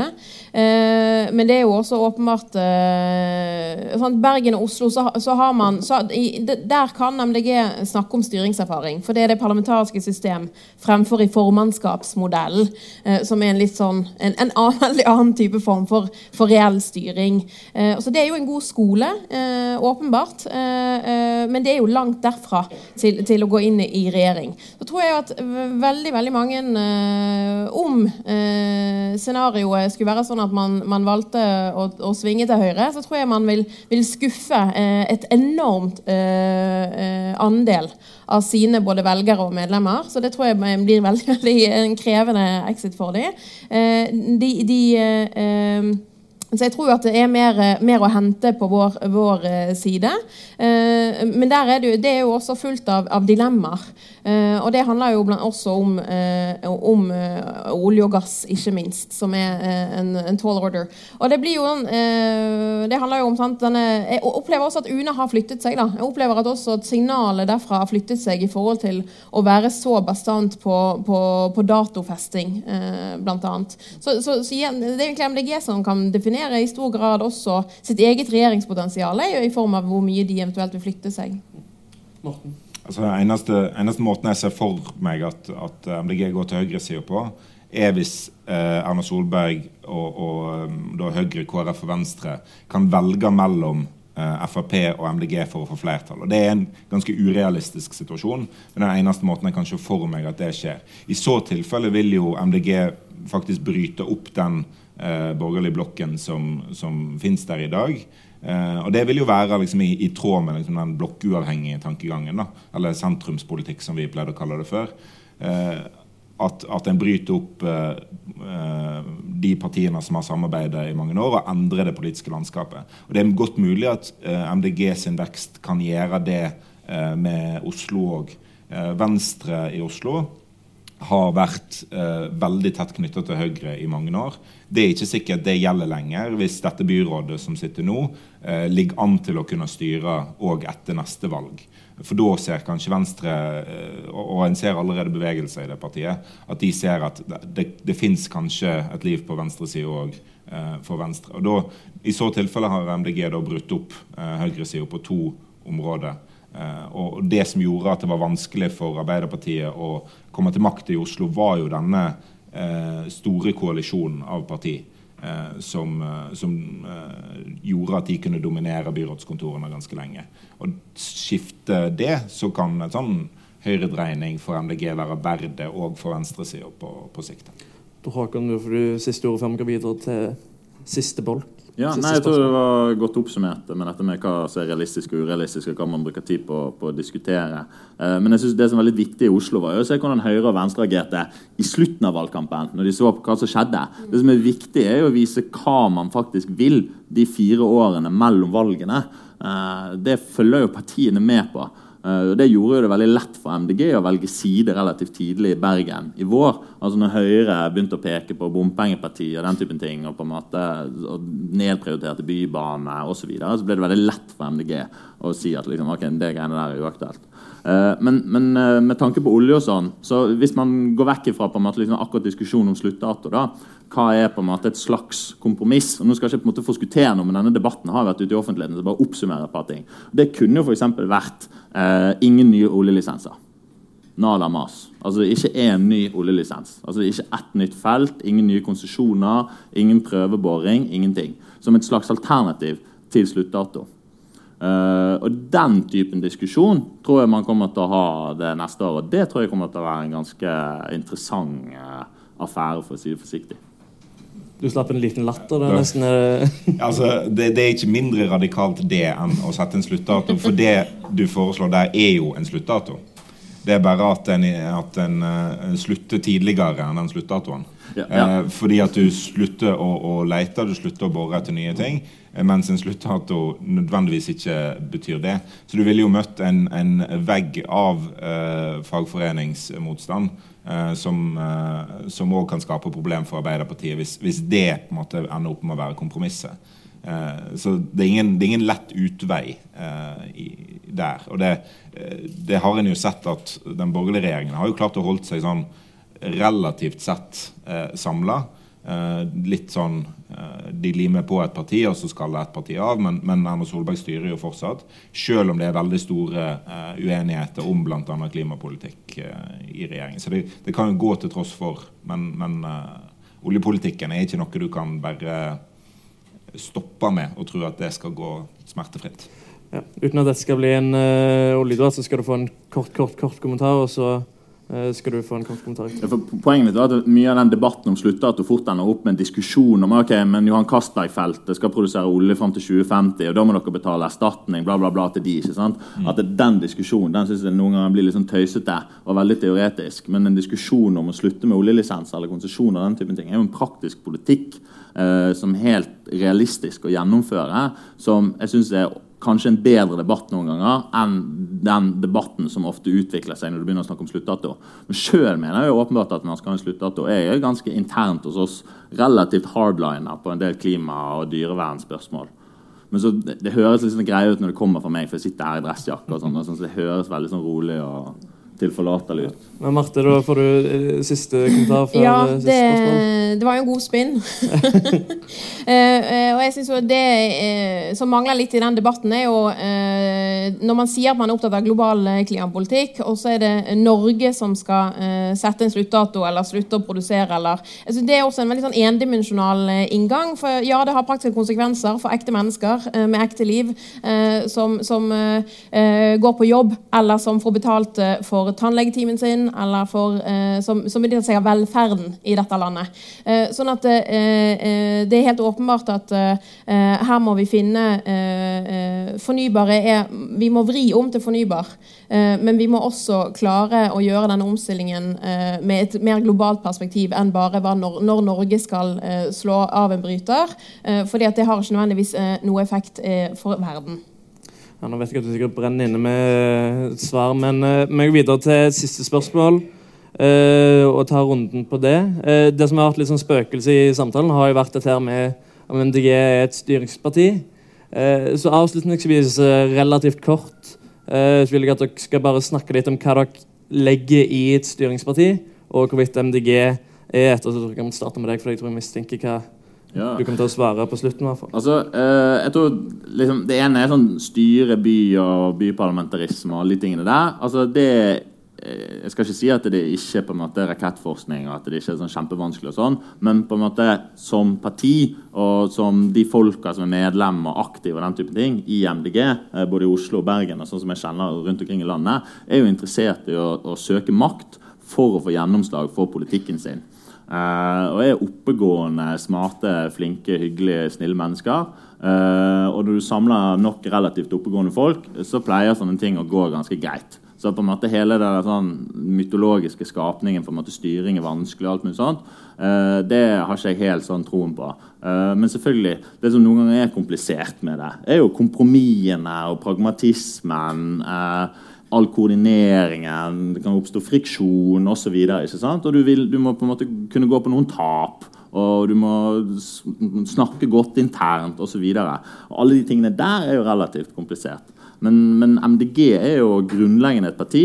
Eh, men det er jo også åpenbart sånn Bergen og Oslo, så, har man Der kan MDG snakke om styringserfaring. For det er det parlamentariske system fremfor i formannskapsmodell, som er en litt sånn en, en veldig annen type form for, for reell styring. Så det er jo en god skole, åpenbart. Eh, men det er jo langt derfra til, til, å gå inn i regjering. Så tror jeg at veldig veldig mange eh, Om eh, scenarioet skulle være sånn at man, man valgte å, å, svinge til høyre, så tror jeg man vil, vil skuffe et enormt andel av sine både velgere og medlemmer. Så det tror jeg blir veldig, veldig en krevende exit for dem. De, de så jeg tror at det er mer, mer å hente på vår, vår eh, side. Eh, men er det, det, er jo også fullt av, av dilemmaer. Eh, og det handler jo blant, også om, eh, om eh, olje og gass, ikke minst, som er en, en tall order. Og det blir jo Det handler jo om sant, denne, Jeg opplever også at UNE har flyttet seg. da. Jeg opplever at også signalet derfra har flyttet seg i forhold til å være så bastant på, på, på datofesting, eh, annet. Så, så, så det er egentlig MDG som kan definere i stor grad også sitt eget regjeringspotensial i form av hvor mye de eventuelt vil flytte seg. Morten? Altså, eneste, eneste måten jeg ser for meg at, at MDG går til høyresida på, er hvis eh, Erna Solberg og, og um, da Høyre, KrF og Venstre kan velge mellom eh, Frp og MDG for å få flertall. Og Det er en ganske urealistisk situasjon, men den eneste måten jeg kan se for meg at det skjer. I så tilfelle vil jo MDG faktisk bryte opp den eh, borgerlige blokken som, som finnes der i dag. Uh, og Det vil jo være liksom, i, i, tråd med liksom, den blokkuavhengige tankegangen. Da, eller sentrumspolitikk, som vi pleide å kalle det før. Uh, at, at en bryter opp uh, de partiene som har samarbeidet i mange år, og endrer det politiske landskapet. Og Det er godt mulig at MDG sin vekst kan gjøre det med Oslo òg. Venstre i Oslo har vært eh, veldig tett knytta til Høyre i mange år. Det er ikke sikkert det gjelder lenger hvis dette byrådet som sitter nå, eh, ligger an til å kunne styre òg etter neste valg. For da ser kanskje Venstre, eh, og en ser allerede bevegelser i det partiet, at de ser at det, det, fins kanskje et liv på venstresida òg eh, for Venstre. Og da, I så tilfelle har MDG da brutt opp eh, høyresida på to områder. Uh, og Det som gjorde at det var vanskelig for Arbeiderpartiet å komme til makt i Oslo, var jo denne uh, store koalisjonen av parti uh, som, som gjorde at de kunne dominere byrådskontorene ganske lenge. Og Skifte det, så kan en sånn høyredreining for MDG være verdt det òg for venstresida på, på sikt. Da Håkon, du får du siste ordet før vi går videre til siste bolk. Ja, nei, jeg tror det var godt oppsummert med dette med hva som er realistisk og urealistisk, og hva man bruker tid på, på å diskutere. Eh, men jeg synes det som var litt viktig i Oslo, var å se hvordan Høyre og Venstre agerte i slutten av valgkampen. når de så på hva som skjedde. Det som er viktig, er å vise hva man faktisk vil de fire årene mellom valgene. Eh, det følger jo partiene med på. Uh, det gjorde jo det veldig lett for MDG å velge side relativt tidlig i Bergen i vår. Altså Når Høyre begynte å peke på bompengepartiet og den typen ting, og på en måte nedprioriterte bybane osv., så, videre, så ble det veldig lett for MDG å si at liksom, okay, det greiene der er uaktuelt. Uh, men, men uh, med tanke på olje og sånn, så hvis man går vekk fra liksom, akkurat diskusjonen om sluttdato, da, hva er på en måte et slags kompromiss. Og nå skal jeg ikke på en måte forskuttere noe, men denne debatten har vært ute i offentligheten. så bare oppsummere et par ting. Det kunne jo f.eks. vært eh, ingen nye oljelisenser. Nada mas. Altså ikke én ny oljelisens. Altså Ikke ett nytt felt, ingen nye konsesjoner, ingen prøveboring, ingenting. Som et slags alternativ til sluttdato. Uh, og Den typen diskusjon tror jeg man kommer til å ha det neste år. Og det tror jeg kommer til å være en ganske interessant uh, affære, for å si det forsiktig. Du slapp en liten latter. Det er nesten eh, altså, det, det, er ikke mindre radikalt det enn å sette en sluttdato. For det du foreslår der, er jo en sluttdato. Det er bare at en, at en uh, slutter tidligere enn den sluttdatoen. Ja, ja. Uh, fordi at du slutter å, å lete, du slutter å bore etter nye ting. Uh, mens en sluttdato nødvendigvis ikke betyr det. Så du ville jo møtt en, en vegg av fagforeningsmotstand eh, som òg eh, kan skape problem for Arbeiderpartiet hvis, hvis, det på en måte ender opp med å være kompromisset. Uh, så det er, ingen, det er, ingen, lett utvei i, der. Og det, det, har en jo sett at den borgerlige regjeringen har jo klart å holde seg sånn relativt sett eh, samla. Litt sånn De limer på et parti, og så skal et parti av. Men, men Erna Solberg styrer jo fortsatt. Selv om det er veldig store uh, uenigheter om bl.a. klimapolitikk i regjeringen. Så det, det, kan jo gå til tross for. Men, men oljepolitikken er ikke noe du kan bare stoppe med og tro at det skal gå smertefritt. Ja, uten at dette skal bli en uh, oljedratt, så skal du få en kort, kort, kort kommentar. og så Eh, skal du få en kort kommentar? Poenget mitt var at Mye av den debatten om sluttdato fort ender opp med en diskusjon om ok, men Johan Castberg-feltet skal produsere olje fram til 2050, og da må dere betale erstatning bla, bla, bla til de. ikke sant? Mm. At Den diskusjonen den synes jeg noen ganger blir litt sånn tøysete og veldig teoretisk. Men en diskusjon om å slutte med oljelisens eller konsesjoner den typen ting, er jo en praktisk politikk eh, som er helt realistisk å gjennomføre, som jeg synes er kanskje en bedre debatt noen ganger enn den debatten som ofte utvikler seg når du begynner å snakke om sluttdato. Men sjøl mener jeg jo åpenbart at man skal ha en sluttdato. Jeg er ganske internt hos oss relativt hardliner på en del klima- og dyrevernspørsmål. Men så, det, det høres litt sånn greie ut når det kommer fra meg, for jeg sitter her i dressjakke. og sånt sånn, så Det høres veldig sånn rolig og tilforlatelig ut. Men Marte, da får du eh, siste kommentar før Ja, det, siste det, spørsmål. det var jo en god spinn. Eh, eh, og jeg synes jo det eh, som mangler litt i den debatten, er jo eh, når man sier at man er opptatt av global klimapolitikk, og så er det Norge som skal sette en sluttdato eller slutte å produsere, eller synes Det er også en veldig sånn endimensjonal inngang. For ja, det har praktiske konsekvenser for ekte mennesker med ekte liv eh, som, som går på jobb, eller som får betalt eh, for tannlegetimen sin, eller for, eh, som, som av velferden i dette landet. Eh, sånn at eh, det er helt åpenbart at her må vi finne Fornybare er Vi må vri om til fornybar, men vi må også klare å gjøre denne omstillingen med et mer globalt perspektiv enn bare når, Norge skal slå av en bryter. Fordi det har ikke nødvendigvis noe effekt for verden. Ja, nå vet jeg at du sikkert brenner inne med et svar, men uh, vi går videre til et siste spørsmål. Uh, og tar runden på det. Uh, det som har vært litt sånn spøkelse i samtalen, har jo vært dette med om MDG er et styringsparti. Uh, så avslutningsvis, eh, relativt kort, eh, så vil jeg at dere skal bare snakke litt om hva dere legger i et styringsparti, og hvorvidt MDG er et. Og så jeg vi starte med deg, for jeg tror jeg mistenker hva Ja. du kan ta og svare på slutten. i hvert fall. Altså, eh, jeg tror liksom, Det ene er sånn styre by og byparlamentarisme og alle de tingene der. Altså, det eh, Jeg skal ikke si at det ikke er på en måte rakettforskning og at det ikke er sånn kjempevanskelig, og sånn, men på en måte som parti og som de folka som er medlem og aktive og den type ting i MDG, eh, både i Oslo og Bergen og sånn som jeg kjenner rundt omkring i landet, er jo interessert i å, å søke makt for å få gjennomslag for politikken sin. Eh, og er oppegående, smarte, flinke, hyggelige, snille mennesker. Eh, og når du samler nok relativt oppegående folk, så pleier sånne ting å gå ganske greit. Så på en måte hele den sånn mytologiske skapningen, på en måte styring er vanskelig, og alt mulig sånt, eh, det har ikke jeg helt sånn troen på. Men selvfølgelig, det som noen ganger er komplisert med det, er jo kompromissene og pragmatismen. eh, all koordineringen, det kan oppstå friksjon osv. Og, og du, vil, du må på en måte kunne gå på noen tap. Og du må snakke godt internt osv. Alle de tingene der er jo relativt komplisert. Men, men MDG er jo grunnleggende et parti,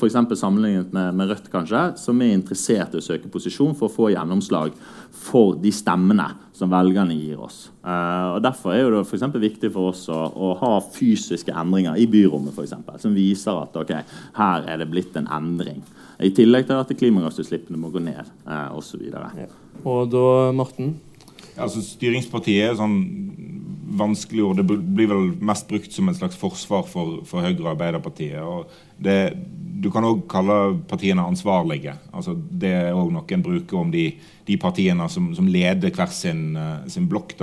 f.eks. sammenlignet med, med Rødt, kanskje, som er interessert i å søke posisjon for å få gjennomslag for de stemmene som velgerne gir oss. Eh, og Derfor er det for viktig for oss å, å ha fysiske endringer i byrommet, for eksempel, som viser at okay, her er det blitt en endring. I tillegg til at klimagassutslippene må gå ned, eh, osv. Og da, Morten? Altså, styringspartiet er sånn vanskelig ord. Det blir vel mest brukt som et slags forsvar for, for Høyre og Arbeiderpartiet. og det, Du kan òg kalle partiene ansvarlige. altså Det er òg noe en bruker om de, de partiene som, som leder hver sin, eh, sin blokk.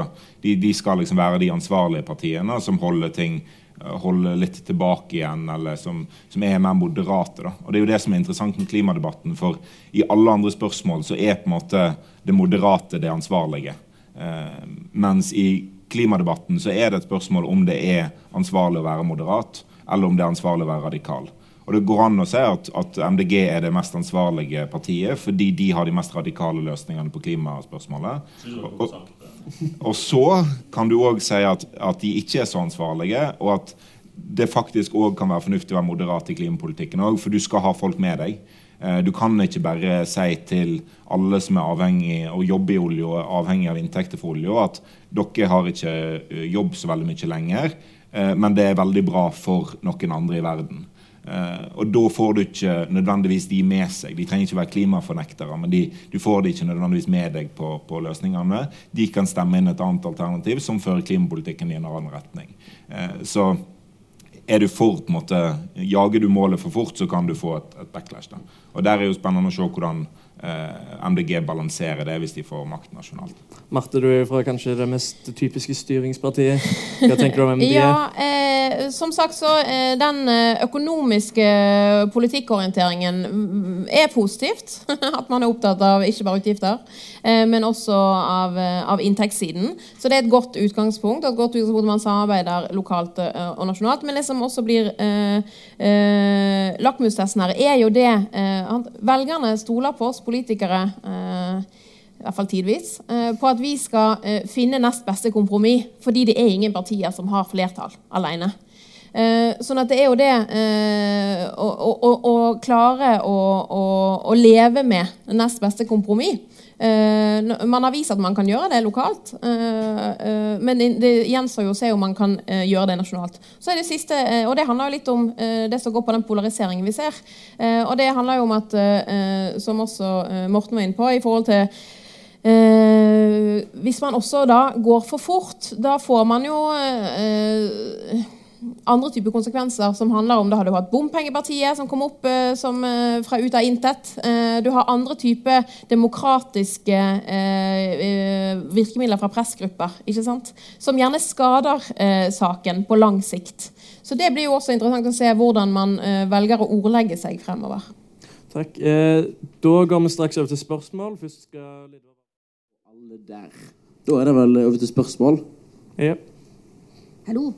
De, de skal liksom være de ansvarlige partiene som holder ting eh, holder litt tilbake igjen, eller som, som er mer moderate. Da. Og Det er jo det som er interessant med klimadebatten. For i alle andre spørsmål så er på en måte det moderate det ansvarlige. Eh, mens i klimadebatten så er det et spørsmål om det er ansvarlig å være moderat, eller om det er ansvarlig å være radikal. Og Det går an å si at, at MDG er det mest ansvarlige partiet fordi de har de mest radikale løsningene på klimaspørsmålet. Og, og, og så kan du òg si at, at de ikke er så ansvarlige, og at det faktisk òg kan være fornuftig å være moderat i klimapolitikken òg, for du skal ha folk med deg. Eh, Du kan ikke bare si til alle som er avhengig og jobber i olje og avhengig av inntekter fra olje, at dere har ikke eh, jobb så veldig mye lenger, eh, men det er veldig bra for noen andre i verden. Og da får du ikke nødvendigvis de med seg. De trenger ikke være klimafornektere, men de, du får de ikke nødvendigvis med deg på, på løsningene. De kan stemme inn et annet alternativ som fører klimapolitikken i en annen retning. Så er du for, på en måte, Jager du målet for fort, så kan du få et, et backlash. Da. Og Der er jo spennende å se hvordan MDG balanserer det hvis de får makt nasjonalt. Marte, du er fra kanskje det mest typiske styringspartiet. Hva tenker du om MDG? Ja, eh, som sagt så eh, Den eh, økonomiske politikkorienteringen mm, er positivt. At man er opptatt av ikke bare utgifter, eh, men også av, eh, av, inntektssiden. Så det er et godt utgangspunkt. Et godt utgangspunkt Man samarbeider lokalt eh, og nasjonalt. Men det som også blir eh, lakmustesten her, er jo det Velgerne stoler på oss politikere. Eh, i hvert fall tidvis, eh, på at vi skal eh, finne nest beste kompromiss, fordi det er ingen partier som har flertall alene. Sånn at det er jo det å, å, å klare å, å, leve med nest beste kompromiss. Man har vist at man kan gjøre det lokalt, men det gjenstår jo å se om man kan gjøre det nasjonalt. Så er det siste, og det handler jo litt om det som går på den polariseringen vi ser. Og det handler jo om at, som også Morten var inne på, i forhold til Eh, hvis man også da går for fort, da får man jo eh, andre typer konsekvenser som handler om Da har du hatt bompengepartiet som kom opp eh, som, eh, fra ut av intet. Eh, du har andre typer demokratiske eh, virkemidler fra pressgrupper ikke sant? som gjerne skader saken på lang sikt. Så det blir jo også interessant å se hvordan man velger å ordlegge seg fremover. Takk. da går vi straks over til spørsmål. Først skal alle der. Da er det vel over til spørsmål. Ja. Hallo.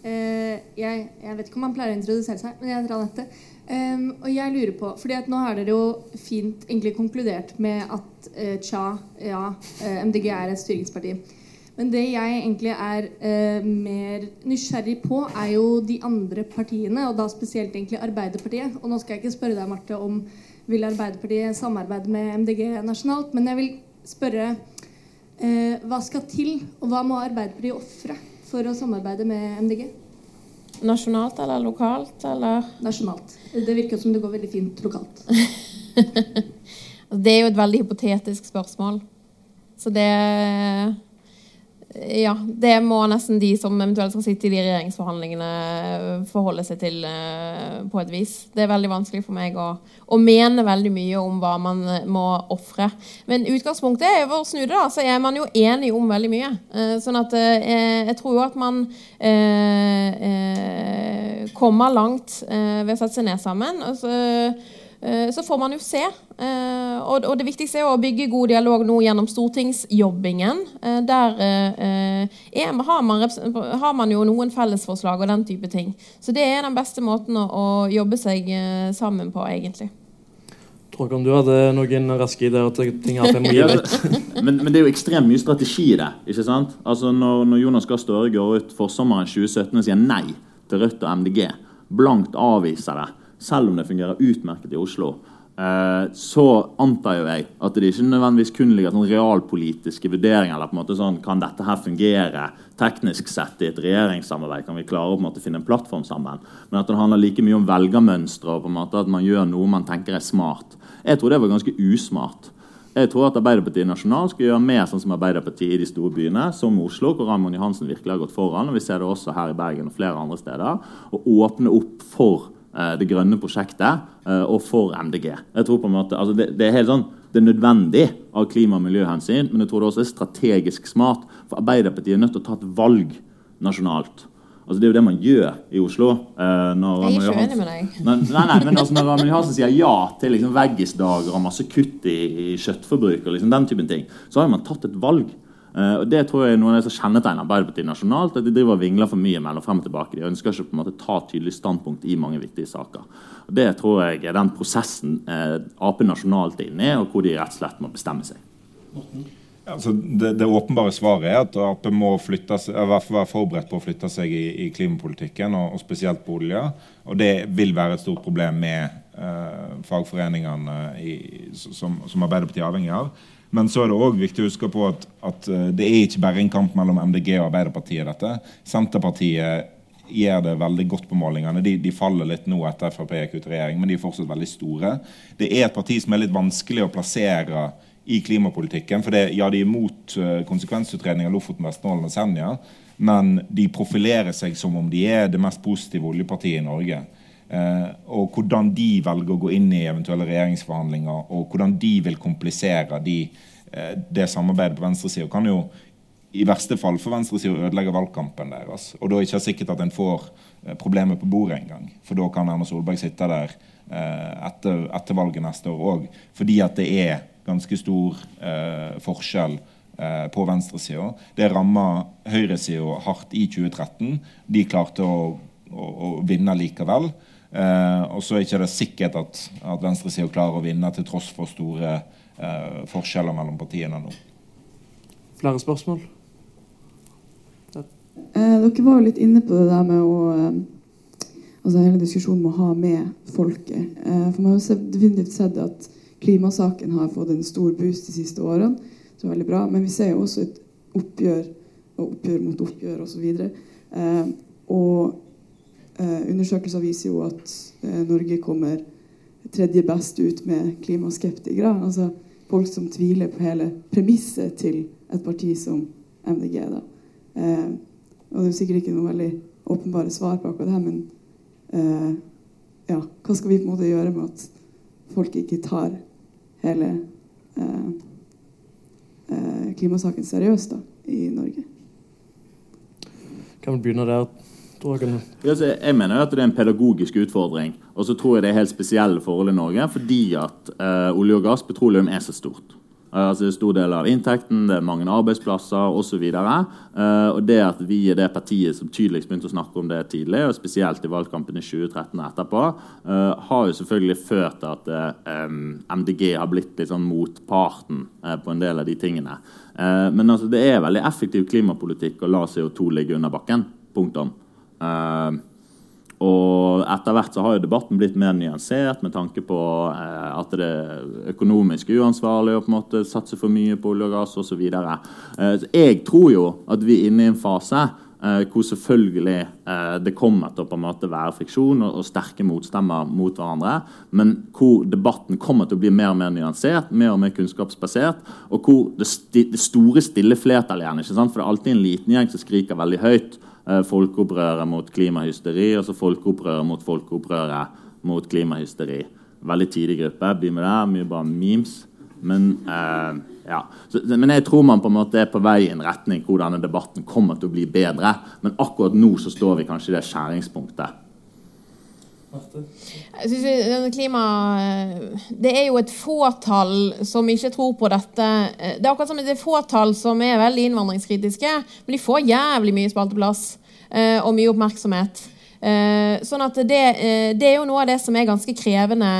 Uh, jeg, jeg, vet ikke om han pleier å introdusere seg, men jeg heter Anette. Um, og jeg lurer på, fordi at nå har dere jo fint egentlig konkludert med at uh, tja, ja, uh, eh, MDG er et styringsparti. Men det jeg egentlig er mer nysgjerrig på, er jo de andre partiene, og da spesielt egentlig Arbeiderpartiet. Og nå skal jeg ikke spørre deg, Marte, om vil Arbeiderpartiet samarbeide med MDG nasjonalt, men jeg vil spørre uh, hva skal til, og hva må Arbeiderpartiet ofre for å samarbeide med MDG? Nasjonalt eller lokalt, eller? Nasjonalt. Det virker som det går veldig fint lokalt. det er jo et veldig hypotetisk spørsmål. Så det ja, det må nesten de som eventuelt skal sitte i de regjeringsforhandlingene, eh, forholde seg til uh, på et vis. Det er veldig vanskelig for meg å, å mene veldig mye om hva man eh, må ofre. Men utgangspunktet er jo for å snu det, da, så er man jo enig om veldig mye. Sånn at jeg tror jo at man kommer langt ved å sette seg ned sammen. Altså, Eh, så får man jo se. Eh, og det viktigste er å bygge god dialog nå gjennom stortingsjobbingen. Eh, der er, har, man, har, man, jo noen fellesforslag og den type ting. Så det er den beste måten å, jobbe seg sammen på, egentlig. Tråkan, du hadde noen raske ideer til ting Ap må gi vekk. men, men, det er jo ekstremt mye strategi i det. ikke sant? Altså Når, når Jonas Gahr Støre går ut for sommeren 2017 og sier nei til Rødt og MDG, blankt avviser det selv om det fungerer utmerket i Oslo, eh, så antar jo jeg at det ikke nødvendigvis kun ligger sånn realpolitiske vurderinger. eller på en måte sånn, Kan dette her fungere teknisk sett i et regjeringssamarbeid? Kan vi klare å på en måte finne en plattform sammen? Men at det handler like mye om velgermønstre og på en måte at man gjør noe man tenker er smart. Jeg tror det var ganske usmart. Jeg tror at Arbeiderpartiet nasjonalt skal gjøre mer sånn som Arbeiderpartiet i de store byene, som Oslo, hvor Raymond Johansen virkelig har gått foran. og Vi ser det også her i Bergen og flere andre steder. Og åpne opp for det grønne prosjektet eh, og for MDG. Jeg tror på en måte, altså det, det, er helt sånn, det er nødvendig av klima- og miljøhensyn, men jeg tror det også er strategisk smart. For Arbeiderpartiet er nødt til å ta et valg nasjonalt. Altså Det er jo det man gjør i Oslo. Eh, når jeg er ikke enig med deg. Nei, nei, nei men altså når Ramil Johansen sier ja til liksom veggisdager og masse kutt i, i kjøttforbruk, og liksom den typen ting, så har man tatt et valg. Uh, og Det tror jeg er noe av det som kjennetegner Arbeiderpartiet nasjonalt. at De driver og vingler for mye mellom frem og tilbake. De ønsker ikke på en måte ta tydelig standpunkt i mange viktige saker. Og Det tror jeg er den prosessen uh, Ap nasjonalt er inne i, og hvor de rett og slett må bestemme seg. Altså, det, det, åpenbare svaret er at Ap må flytte, være forberedt på å flytte seg i, i klimapolitikken, og, og, spesielt på olje. Og det vil være et stort problem med uh, fagforeningene i, som, som Arbeiderpartiet er avhengig av. Men så er det òg viktig å huske på at, at, eh, det er ikke bare en kamp mellom MDG og Arbeiderpartiet. dette. Senterpartiet gjør det veldig godt på målingene. De, de faller litt nå etter Frp gikk ut i regjering, men de er fortsatt veldig store. Det er et parti som er litt vanskelig å plassere i klimapolitikken. For det, ja, de er imot uh, konsekvensutredning av Lofoten, Vesterålen og Senja, men de profilerer seg som om de er det mest positive oljepartiet i Norge. Eh, og hvordan de velger å gå inn i eventuelle regjeringsforhandlinger, og hvordan de vil komplisere de, eh, det samarbeidet på venstresida, kan jo i verste fall for venstresida ødelegge valgkampen deres. Og da er det ikke sikkert at en får problemet problemer på bordet engang. For da kan Erna Solberg sitte der eh, etter, etter valget neste år òg. Fordi at det er ganske stor eh, forskjell eh, på venstresida. Det ramma høyresida hardt i 2013. De klarte å, å, å vinne likevel. Eh, og så er det ikke sikkert at, at venstresida klarer å vinne til tross for store eh, forskjeller mellom partiene nå. Flere spørsmål? Eh, dere var jo litt inne på det der med å eh, Altså hele diskusjonen med å ha med folket. Eh, for man har definitivt sett at klimasaken har fått en stor boost de siste årene. som er veldig bra, Men vi ser jo også et oppgjør og oppgjør mot oppgjør osv. Eh, og eh, undersøkelser viser jo at eh, Norge kommer tredje best ut med klimaskeptikere. Altså folk som tviler på hele premisset til et parti som MDG. da. Eh, og det er sikkert ikke noe veldig åpenbare svar på akkurat det her, men eh, ja, hva skal vi på en måte gjøre med at folk ikke tar hele eh, eh, klimasaken seriøst da, i Norge? Kan vi begynne der? Torgen? Jeg mener jo at det er en pedagogisk utfordring. Og så tror jeg det er helt spesielle forhold i Norge fordi at uh, olje og gass, petroleum, er så stort. Uh, altså det er stor del av inntekten, det er mange arbeidsplasser osv. Uh, og det at vi er det partiet som tydeligst begynte å snakke om det tidlig, og spesielt i valgkampen i 2013 og etterpå, uh, har jo selvfølgelig ført til at um, MDG har blitt litt sånn motparten uh, på en del av de tingene. men altså, det er veldig effektiv klimapolitikk å la CO2 ligge under bakken. Punktum. Uh, og etter hvert så har jo debatten blitt mer nyansert med tanke på uh, at det er økonomisk uansvarlig å på en måte satse for mye på olje og gass osv. Eh, jeg tror jo at vi er inne i en fase uh, hvor selvfølgelig det kommer til å på en måte være friksjon og, sterke motstemmer mot hverandre, men hvor debatten kommer til å bli mer og mer nyansert, mer og mer kunnskapsbasert, og hvor det, store, stille flertallet igjen, ikke sant? for det er alltid en liten gjeng som skriker veldig høyt Eh, folkeopprøret mot klimahysteri og så folkeopprøret mot folkeopprøret mot klimahysteri. Veldig tidig gruppe. blir med der. Mye bra memes. Men, eh, ja. så, men jeg tror man på en måte er på vei i en retning hvor denne debatten kommer til å bli bedre. Men akkurat nå så står vi kanskje i det skjæringspunktet. Jeg synes klima, Det er jo et fåtall som ikke tror på dette. Det er akkurat som det et fåtall som er veldig innvandringskritiske, men de får jævlig mye spalteplass. Eh, og mye oppmerksomhet. Eh, sånn at det, eh, det, er jo noe av det som er ganske krevende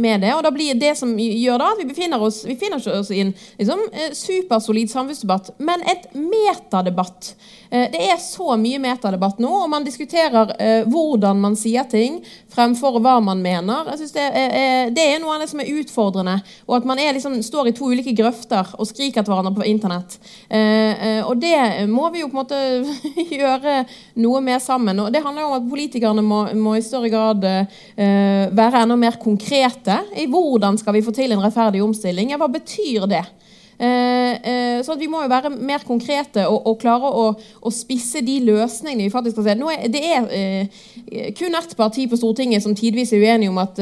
med det. Og da blir det som gjør da at vi befinner oss, vi befinner oss i en liksom, supersolid samfunnsdebatt, men et metadebatt det er så mye metadebatt nå, og man diskuterer eh, hvordan man sier ting fremfor hva man mener. Jeg synes det er, det er noe av det som er utfordrende. Og at man liksom, står i to ulike grøfter og skriker til hverandre på internett. Eh, og det må vi jo på en måte gjøre noe med sammen. Og det handler jo om at politikerne må, må i større grad være enda mer konkrete i hvordan skal vi få til en rettferdig omstilling. Ja, hva betyr det? Eh, eh, så vi må jo være mer konkrete og, og klare å, å, spisse de løsningene vi faktisk skal se. Er, det er eh, kun ett parti på Stortinget som tidvis er uenig om at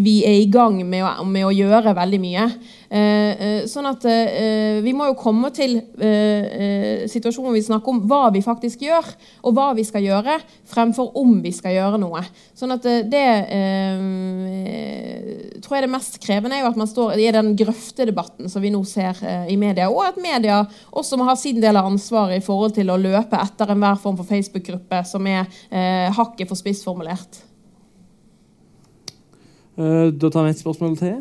vi er i gang med å, med å gjøre veldig mye. Eh, eh, sånn at eh, Vi må jo komme til situasjonen hvor vi snakker om hva vi faktisk gjør, og hva vi skal gjøre, fremfor om vi skal gjøre noe. Sånn at det tror jeg det mest krevende er jo at man står i den grøftedebatten som vi nå ser i media, og at media også må ha sin del av ansvaret i forhold til å løpe etter enhver form for Facebook-gruppe som er hakket for spissformulert. Da tar vi et spørsmål til.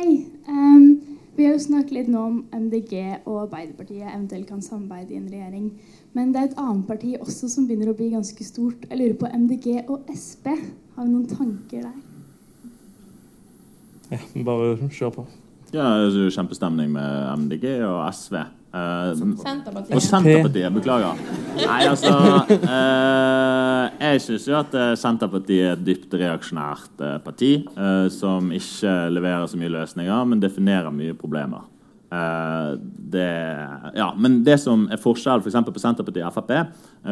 Hei. Um, vi har jo snakket litt nå om MDG og Arbeiderpartiet eventuelt kan samarbeide i en regjering. Men det er et annet parti også som begynner å bli ganske stort. Jeg lurer på MDG og Sp. Har vi noen tanker der? Ja, bare kjør på. Ja, det er Kjempestemning med MDG og SV. Uh, Senterpartiet. Og Senterpartiet. Beklager. Nei, altså uh, Jeg syns jo at eh, Senterpartiet er et dypt reaksjonært uh, parti som ikke leverer så mye løsninger, men definerer mye problemer. Det, ja, men det som er forskjell for på Senterpartiet og Frp,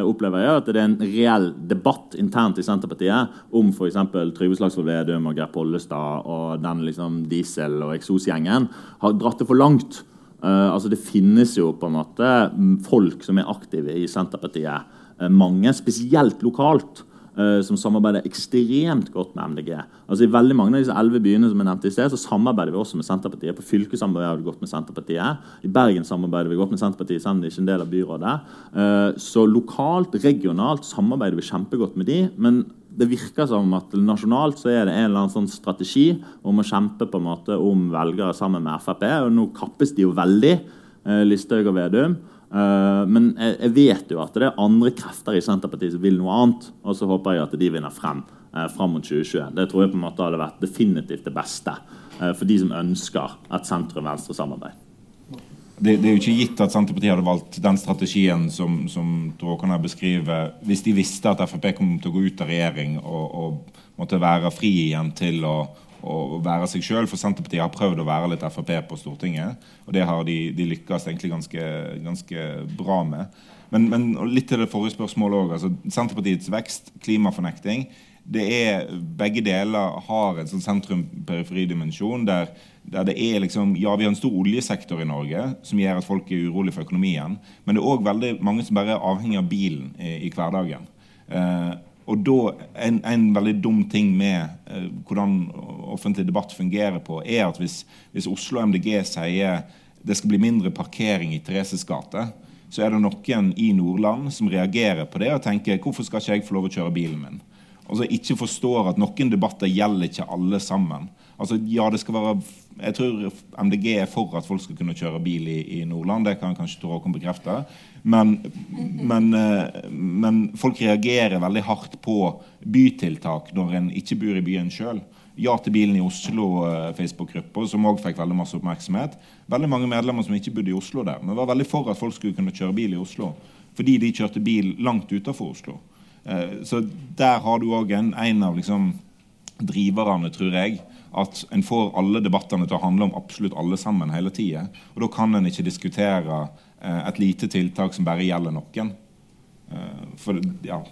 opplever jeg at det er en reell debatt internt i Senterpartiet om f.eks. Trygve Slagsvold Vedum og Geir Pollestad og den liksom diesel- og eksosgjengen har dratt det for langt Eh, altså Det finnes jo på en måte mm, folk som er aktive i Senterpartiet. Uh, mange, spesielt lokalt, uh, som samarbeider ekstremt godt med MDG. Altså I veldig mange av disse elleve byene som jeg nevnte i sted, så samarbeider vi også med Senterpartiet. På fylket samarbeider vi godt med Senterpartiet. I Bergen samarbeider vi godt med Senterpartiet, selv om det ikke er en del av byrådet. Så lokalt, regionalt samarbeider vi kjempegodt med de, men det virker som at nasjonalt så er det en eller annen sånn strategi om å kjempe på en måte om velgere sammen med Frp. Og nå kappes de jo veldig, eh, Listhaug og Vedum. Eh, men jeg, jeg vet jo at det er andre krefter i Senterpartiet som vil noe annet. Og så håper jeg at de vinner frem eh, fram mot 2020. Det tror jeg på en måte hadde vært definitivt det beste eh, for de som ønsker et sentrum-venstre-samarbeid. Det, det er jo ikke gitt at Senterpartiet hadde valgt den strategien som, som Tråkan her beskriver, hvis de visste at Frp kom til å gå ut av regjering og, og måtte være fri igjen til å, å være seg sjøl. For Senterpartiet har prøvd å være litt Frp på Stortinget, og det har de, de lykkes egentlig ganske, ganske bra med. Men, men litt til det forrige spørsmålet òg. Altså, Senterpartiets vekst, klimafornekting. Det er, begge deler har en sånn sentrum-periferidimensjon der, der det er liksom Ja, vi har en stor oljesektor i Norge som gjør at folk er urolig for økonomien. Men det er òg veldig mange som bare er avhengig av bilen i, i hverdagen. Eh, og da, en, en, veldig dum ting med eh, hvordan offentlig debatt fungerer på, er at hvis, hvis Oslo MDG sier det skal bli mindre parkering i Thereses gate, så er det noen i Nordland som reagerer på det og tenker hvorfor skal ikke jeg få lov å kjøre bilen min? Altså ikke forstår at noen debatter gjelder ikke alle sammen. Altså ja, det skal være Jeg tror MDG er for at folk skal kunne kjøre bil i, i Nordland. Det kan kanskje Tor Håkon bekrefte. Men, men, eh, men, folk reagerer veldig hardt på bytiltak når en ikke bor i byen sjøl. Ja til bilen i Oslo eh, som òg fikk veldig masse oppmerksomhet. Veldig mange medlemmer som ikke bodde i Oslo der, men var veldig for at folk skulle kunne kjøre bil i Oslo. Fordi de kjørte bil langt utenfor Oslo. Eh, så der har du òg en, en, av liksom driverne, tror jeg. At en får alle debattene til å handle om absolutt alle sammen hele tida. Og da kan en ikke diskutere eh, et lite tiltak som bare gjelder noen. Eh, for ja.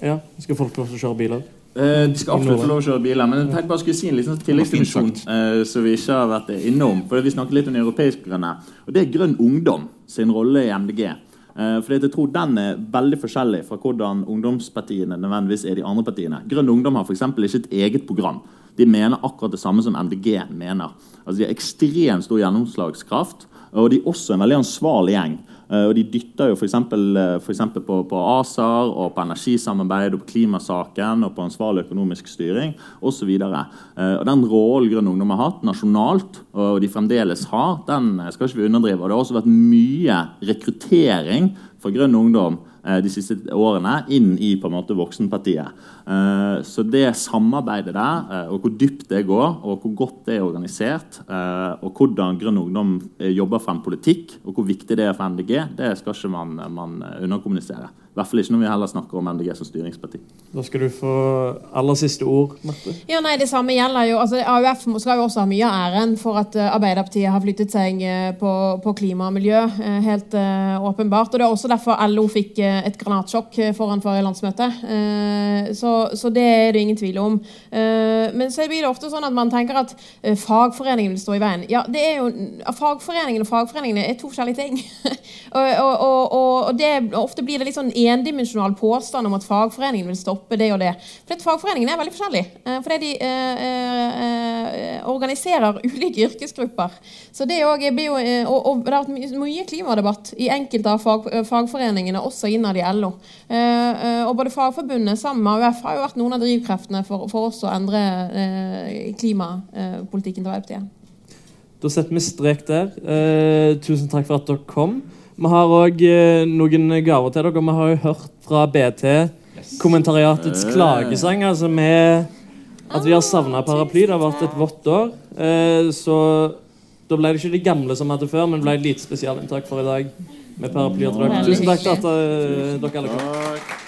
Ja, Skal folk få lov til å kjøre biler? de skal absolutt få lov å kjøre biler, men jeg tenkte bare skulle si en liten tilleggsdimensjon eh, som vi ikke har vært innom. For Vi snakket litt om europeisk grønne. Og Det er Grønn Ungdom sin rolle i MDG. Eh, fordi jeg tror Den er veldig forskjellig fra hvordan ungdomspartiene nødvendigvis er de andre partiene. Grønn Ungdom har for ikke et eget program. De mener akkurat det samme som MDG mener. Altså De har ekstremt stor gjennomslagskraft, og de er også en veldig ansvarlig gjeng. Eh, og De dytter jo f.eks. Eh, på, på ACER, og på energisamarbeid, og på klimasaken og på ansvarlig økonomisk styring osv. Den rollen Grønn Ungdom har hatt nasjonalt, og de fremdeles har, den skal ikke vi underdrive. og Det har også vært mye rekruttering for Grønn Ungdom de siste årene inn i på en måte voksenpartiet. Så det samarbeidet der, og hvor dypt det går, og hvor godt det er organisert, og hvordan Grønn Ungdom jobber frem politikk, og hvor viktig det er for MDG, det skal ikke man, man underkommunisere. I hvert fall ikke når vi heller snakker om MDG som styringsparti. Da skal du få aller siste ord, Marte. Ja, nei, Det samme gjelder jo. altså AUF skal jo også ha mye av æren for at Arbeiderpartiet har flyttet seg på, på klima og miljø. Helt uh, åpenbart. Og Det er også derfor LO fikk et granatsjokk foran forrige landsmøte. Uh, så, så, det er det ingen tvil om. Men så blir det ofte sånn at man tenker at fagforeningen vil stå i veien. Ja, det er jo, Fagforeningen og fagforeningene er to forskjellige ting. og, og, og, og det, ofte blir det litt sånn endimensjonal påstand om at fagforeningen vil stoppe det og det. For Fagforeningen er veldig forskjellig. Fordi de eh, eh, organiserer ulike yrkesgrupper. Så det, òg blir jo, og, det har vært mye klimadebatt i enkelte av fag, fagforeningene, også innad i LO. Eh, og både Fagforbundet sammen med AUF har jo vært noen av drivkreftene for, for oss å endre klimapolitikken til Arbeiderpartiet. Da setter vi strek der. Eh, tusen takk for at dere kom. Vi har òg eh, noen gaver til dere. Vi har jo hørt fra BT kommentariatets klagesang altså med at vi har savna paraply. Det har vært et vått år. Eh, så da ble det ikke de gamle som hadde før, men det ble et lite spesialinntak for i dag med paraplyer til dere. Tusen takk for at dere alle kom.